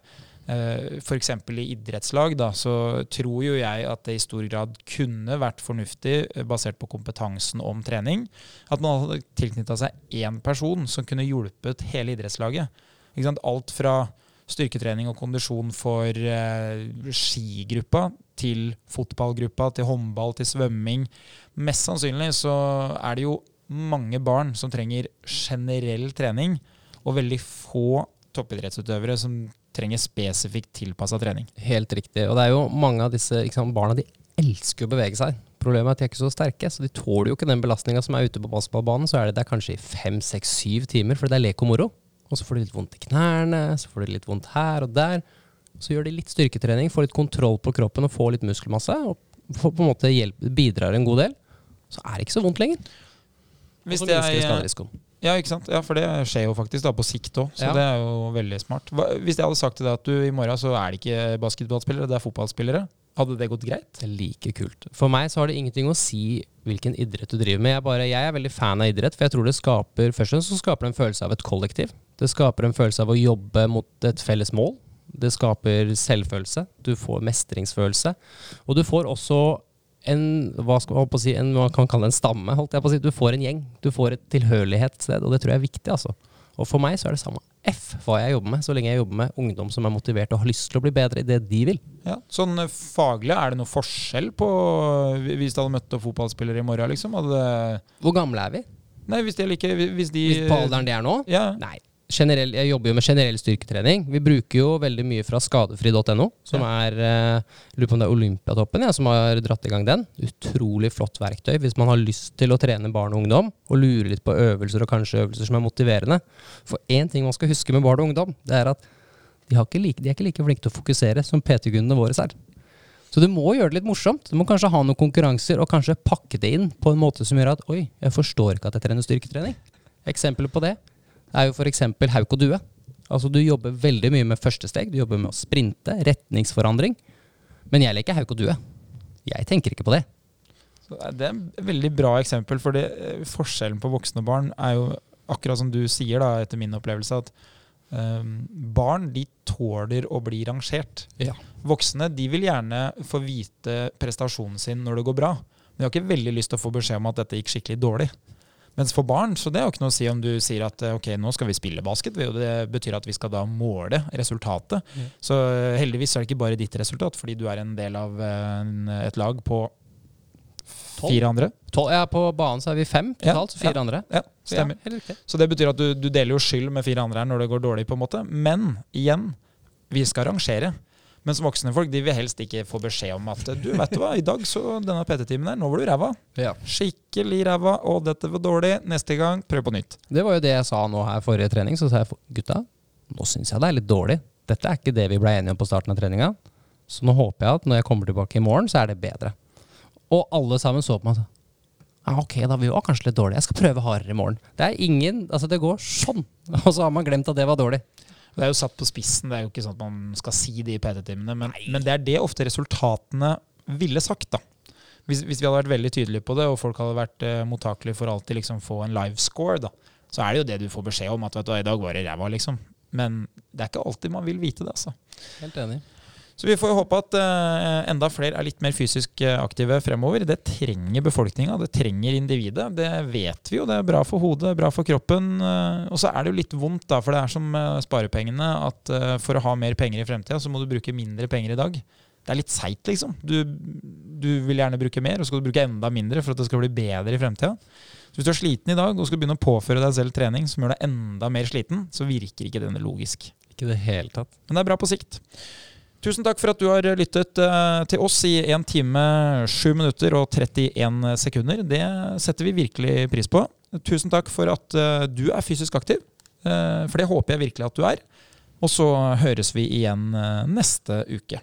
Eh, F.eks. i idrettslag da, så tror jo jeg at det i stor grad kunne vært fornuftig, eh, basert på kompetansen om trening, at man hadde tilknytta seg én person som kunne hjulpet hele idrettslaget. Alt fra styrketrening og kondisjon for eh, skigruppa til fotballgruppa, til håndball, til svømming. Mest sannsynlig så er det jo mange barn som trenger generell trening, og veldig få toppidrettsutøvere som trenger spesifikt tilpassa trening. Helt riktig. Og det er jo mange av disse sant, barna de elsker å bevege seg. Problemet er at de er ikke så sterke, så de tåler jo ikke den belastninga som er ute på basketballbanen. Så er de der kanskje i fem, seks, syv timer, for det er lek og moro. Og så får de litt vondt i knærne, så får de litt vondt her og der. Så gjør de litt styrketrening, får litt kontroll på kroppen og får litt muskelmasse. Og på en måte hjelp, bidrar en god del. Så er det ikke så vondt lenger. Hvis det skaderisikoen. Ja, ikke sant? Ja, for det skjer jo faktisk da på sikt òg, så Ja. det er jo veldig smart. Hva, hvis jeg hadde sagt til deg at du i morgen så er det ikke basketballspillere, det er fotballspillere, hadde det gått greit? Det er like kult. For meg så har det ingenting å si hvilken idrett du driver med. Jeg, bare, jeg er veldig fan av idrett, for jeg tror det skaper først og fremst så skaper det en følelse av et kollektiv. Det skaper en følelse av å jobbe mot et felles mål. Det skaper selvfølelse. Du får mestringsfølelse. Og du får også en, hva skal man, si, en, man kan kalle en stamme. Holdt jeg på å si. Du får en gjeng. Du får et tilhørighetssted, og det tror jeg er viktig. altså. Og for meg så er det samme F hva jeg jobber med, så lenge jeg jobber med ungdom som er motivert og har lyst til å bli bedre i det de vil. Ja. Sånn eh, faglig, er det noe forskjell på Hvis du hadde møtt opp fotballspillere i morgen, liksom? Hvor gamle er vi? Nei, hvis de er like Hvis de Hvis på alderen de er nå? Ja. Nei. Generell, jeg jobber jo med generell styrketrening. Vi bruker jo veldig mye fra skadefri.no, som er eh, Lurer på om det er Olympiatoppen ja, som har dratt i gang den. Utrolig flott verktøy hvis man har lyst til å trene barn og ungdom, og lure litt på øvelser, og kanskje øvelser som er motiverende. For én ting man skal huske med barn og ungdom, det er at de, har ikke like, de er ikke like flinke til å fokusere som PT-kundene våre er. Så du må gjøre det litt morsomt. Du må kanskje ha noen konkurranser, og kanskje pakke det inn på en måte som gjør at oi, jeg forstår ikke at jeg trener styrketrening. Eksempler på det er jo f.eks. hauk og due. Altså Du jobber veldig mye med første steg. Du jobber med å sprinte, retningsforandring. Men jeg leker hauk og due. Jeg tenker ikke på det. Så det er et veldig bra eksempel, for eh, forskjellen på voksne og barn er jo akkurat som du sier, da, etter min opplevelse, at um, barn de tåler å bli rangert. Ja. Voksne de vil gjerne få vite prestasjonen sin når det går bra. Men de har ikke veldig lyst til å få beskjed om at dette gikk skikkelig dårlig. Mens for barn så det er jo ikke noe å si om du sier at eh, ok, nå skal vi spille basket. Det betyr at vi skal da måle resultatet. Mm. Så eh, heldigvis er det ikke bare ditt resultat, fordi du er en del av eh, en, et lag på fire andre. Tol ja, på banen så er vi fem Ja, totalt, så fire ja. andre. Ja, stemmer. Ja. Så det betyr at du, du deler jo skyld med fire andre her når det går dårlig, på en måte. Men igjen, vi skal rangere. Mens voksne folk de vil helst ikke få beskjed om at du vet du hva, i dag så denne PT-timen der, nå var du ræva. Ja. Skikkelig ræva. Å, dette var dårlig. Neste gang, prøv på nytt. Det var jo det jeg sa nå her forrige trening. Så sa jeg gutta, nå syns jeg det er litt dårlig. Dette er ikke det vi ble enige om på starten av treninga. Så nå håper jeg at når jeg kommer tilbake i morgen, så er det bedre. Og alle sammen så på meg og sa ja, ok, da vi var kanskje litt dårlige. Jeg skal prøve hardere i morgen. Det er ingen, altså det går sånn. Og så har man glemt at det var dårlig. Det er jo satt på spissen, det er jo ikke sånn at man skal si det i PT-timene, men, men det er det ofte resultatene ville sagt, da. Hvis, hvis vi hadde vært veldig tydelige på det, og folk hadde vært eh, mottakelige for alltid liksom få en live score, da, så er det jo det du får beskjed om, at vet du, i dag var det ræva, liksom. Men det er ikke alltid man vil vite det, altså. Helt enig. Så vi får jo håpe at eh, enda flere er litt mer fysisk eh, aktive fremover. Det trenger befolkninga, det trenger individet. Det vet vi jo, det er bra for hodet, bra for kroppen. eh, og så er det jo litt vondt, da, for det er som sparepengene, at for å ha mer penger i fremtida, så må du bruke mindre penger i dag. Det er litt seigt, liksom. Du, du vil gjerne bruke mer, og så skal du bruke enda mindre for at det skal bli bedre i fremtida. Så hvis du er sliten i dag og skal begynne å påføre deg selv trening som gjør deg enda mer sliten, så virker ikke den logisk. Ikke i det hele tatt. Men det er bra på sikt. Tusen takk for at du har lyttet eh, til oss i 1 time, 7 minutter og 31 sekunder. Det setter vi virkelig pris på. Tusen takk for at eh, du er fysisk aktiv, eh, for det håper jeg virkelig at du er. Og så høres vi igjen neste uke.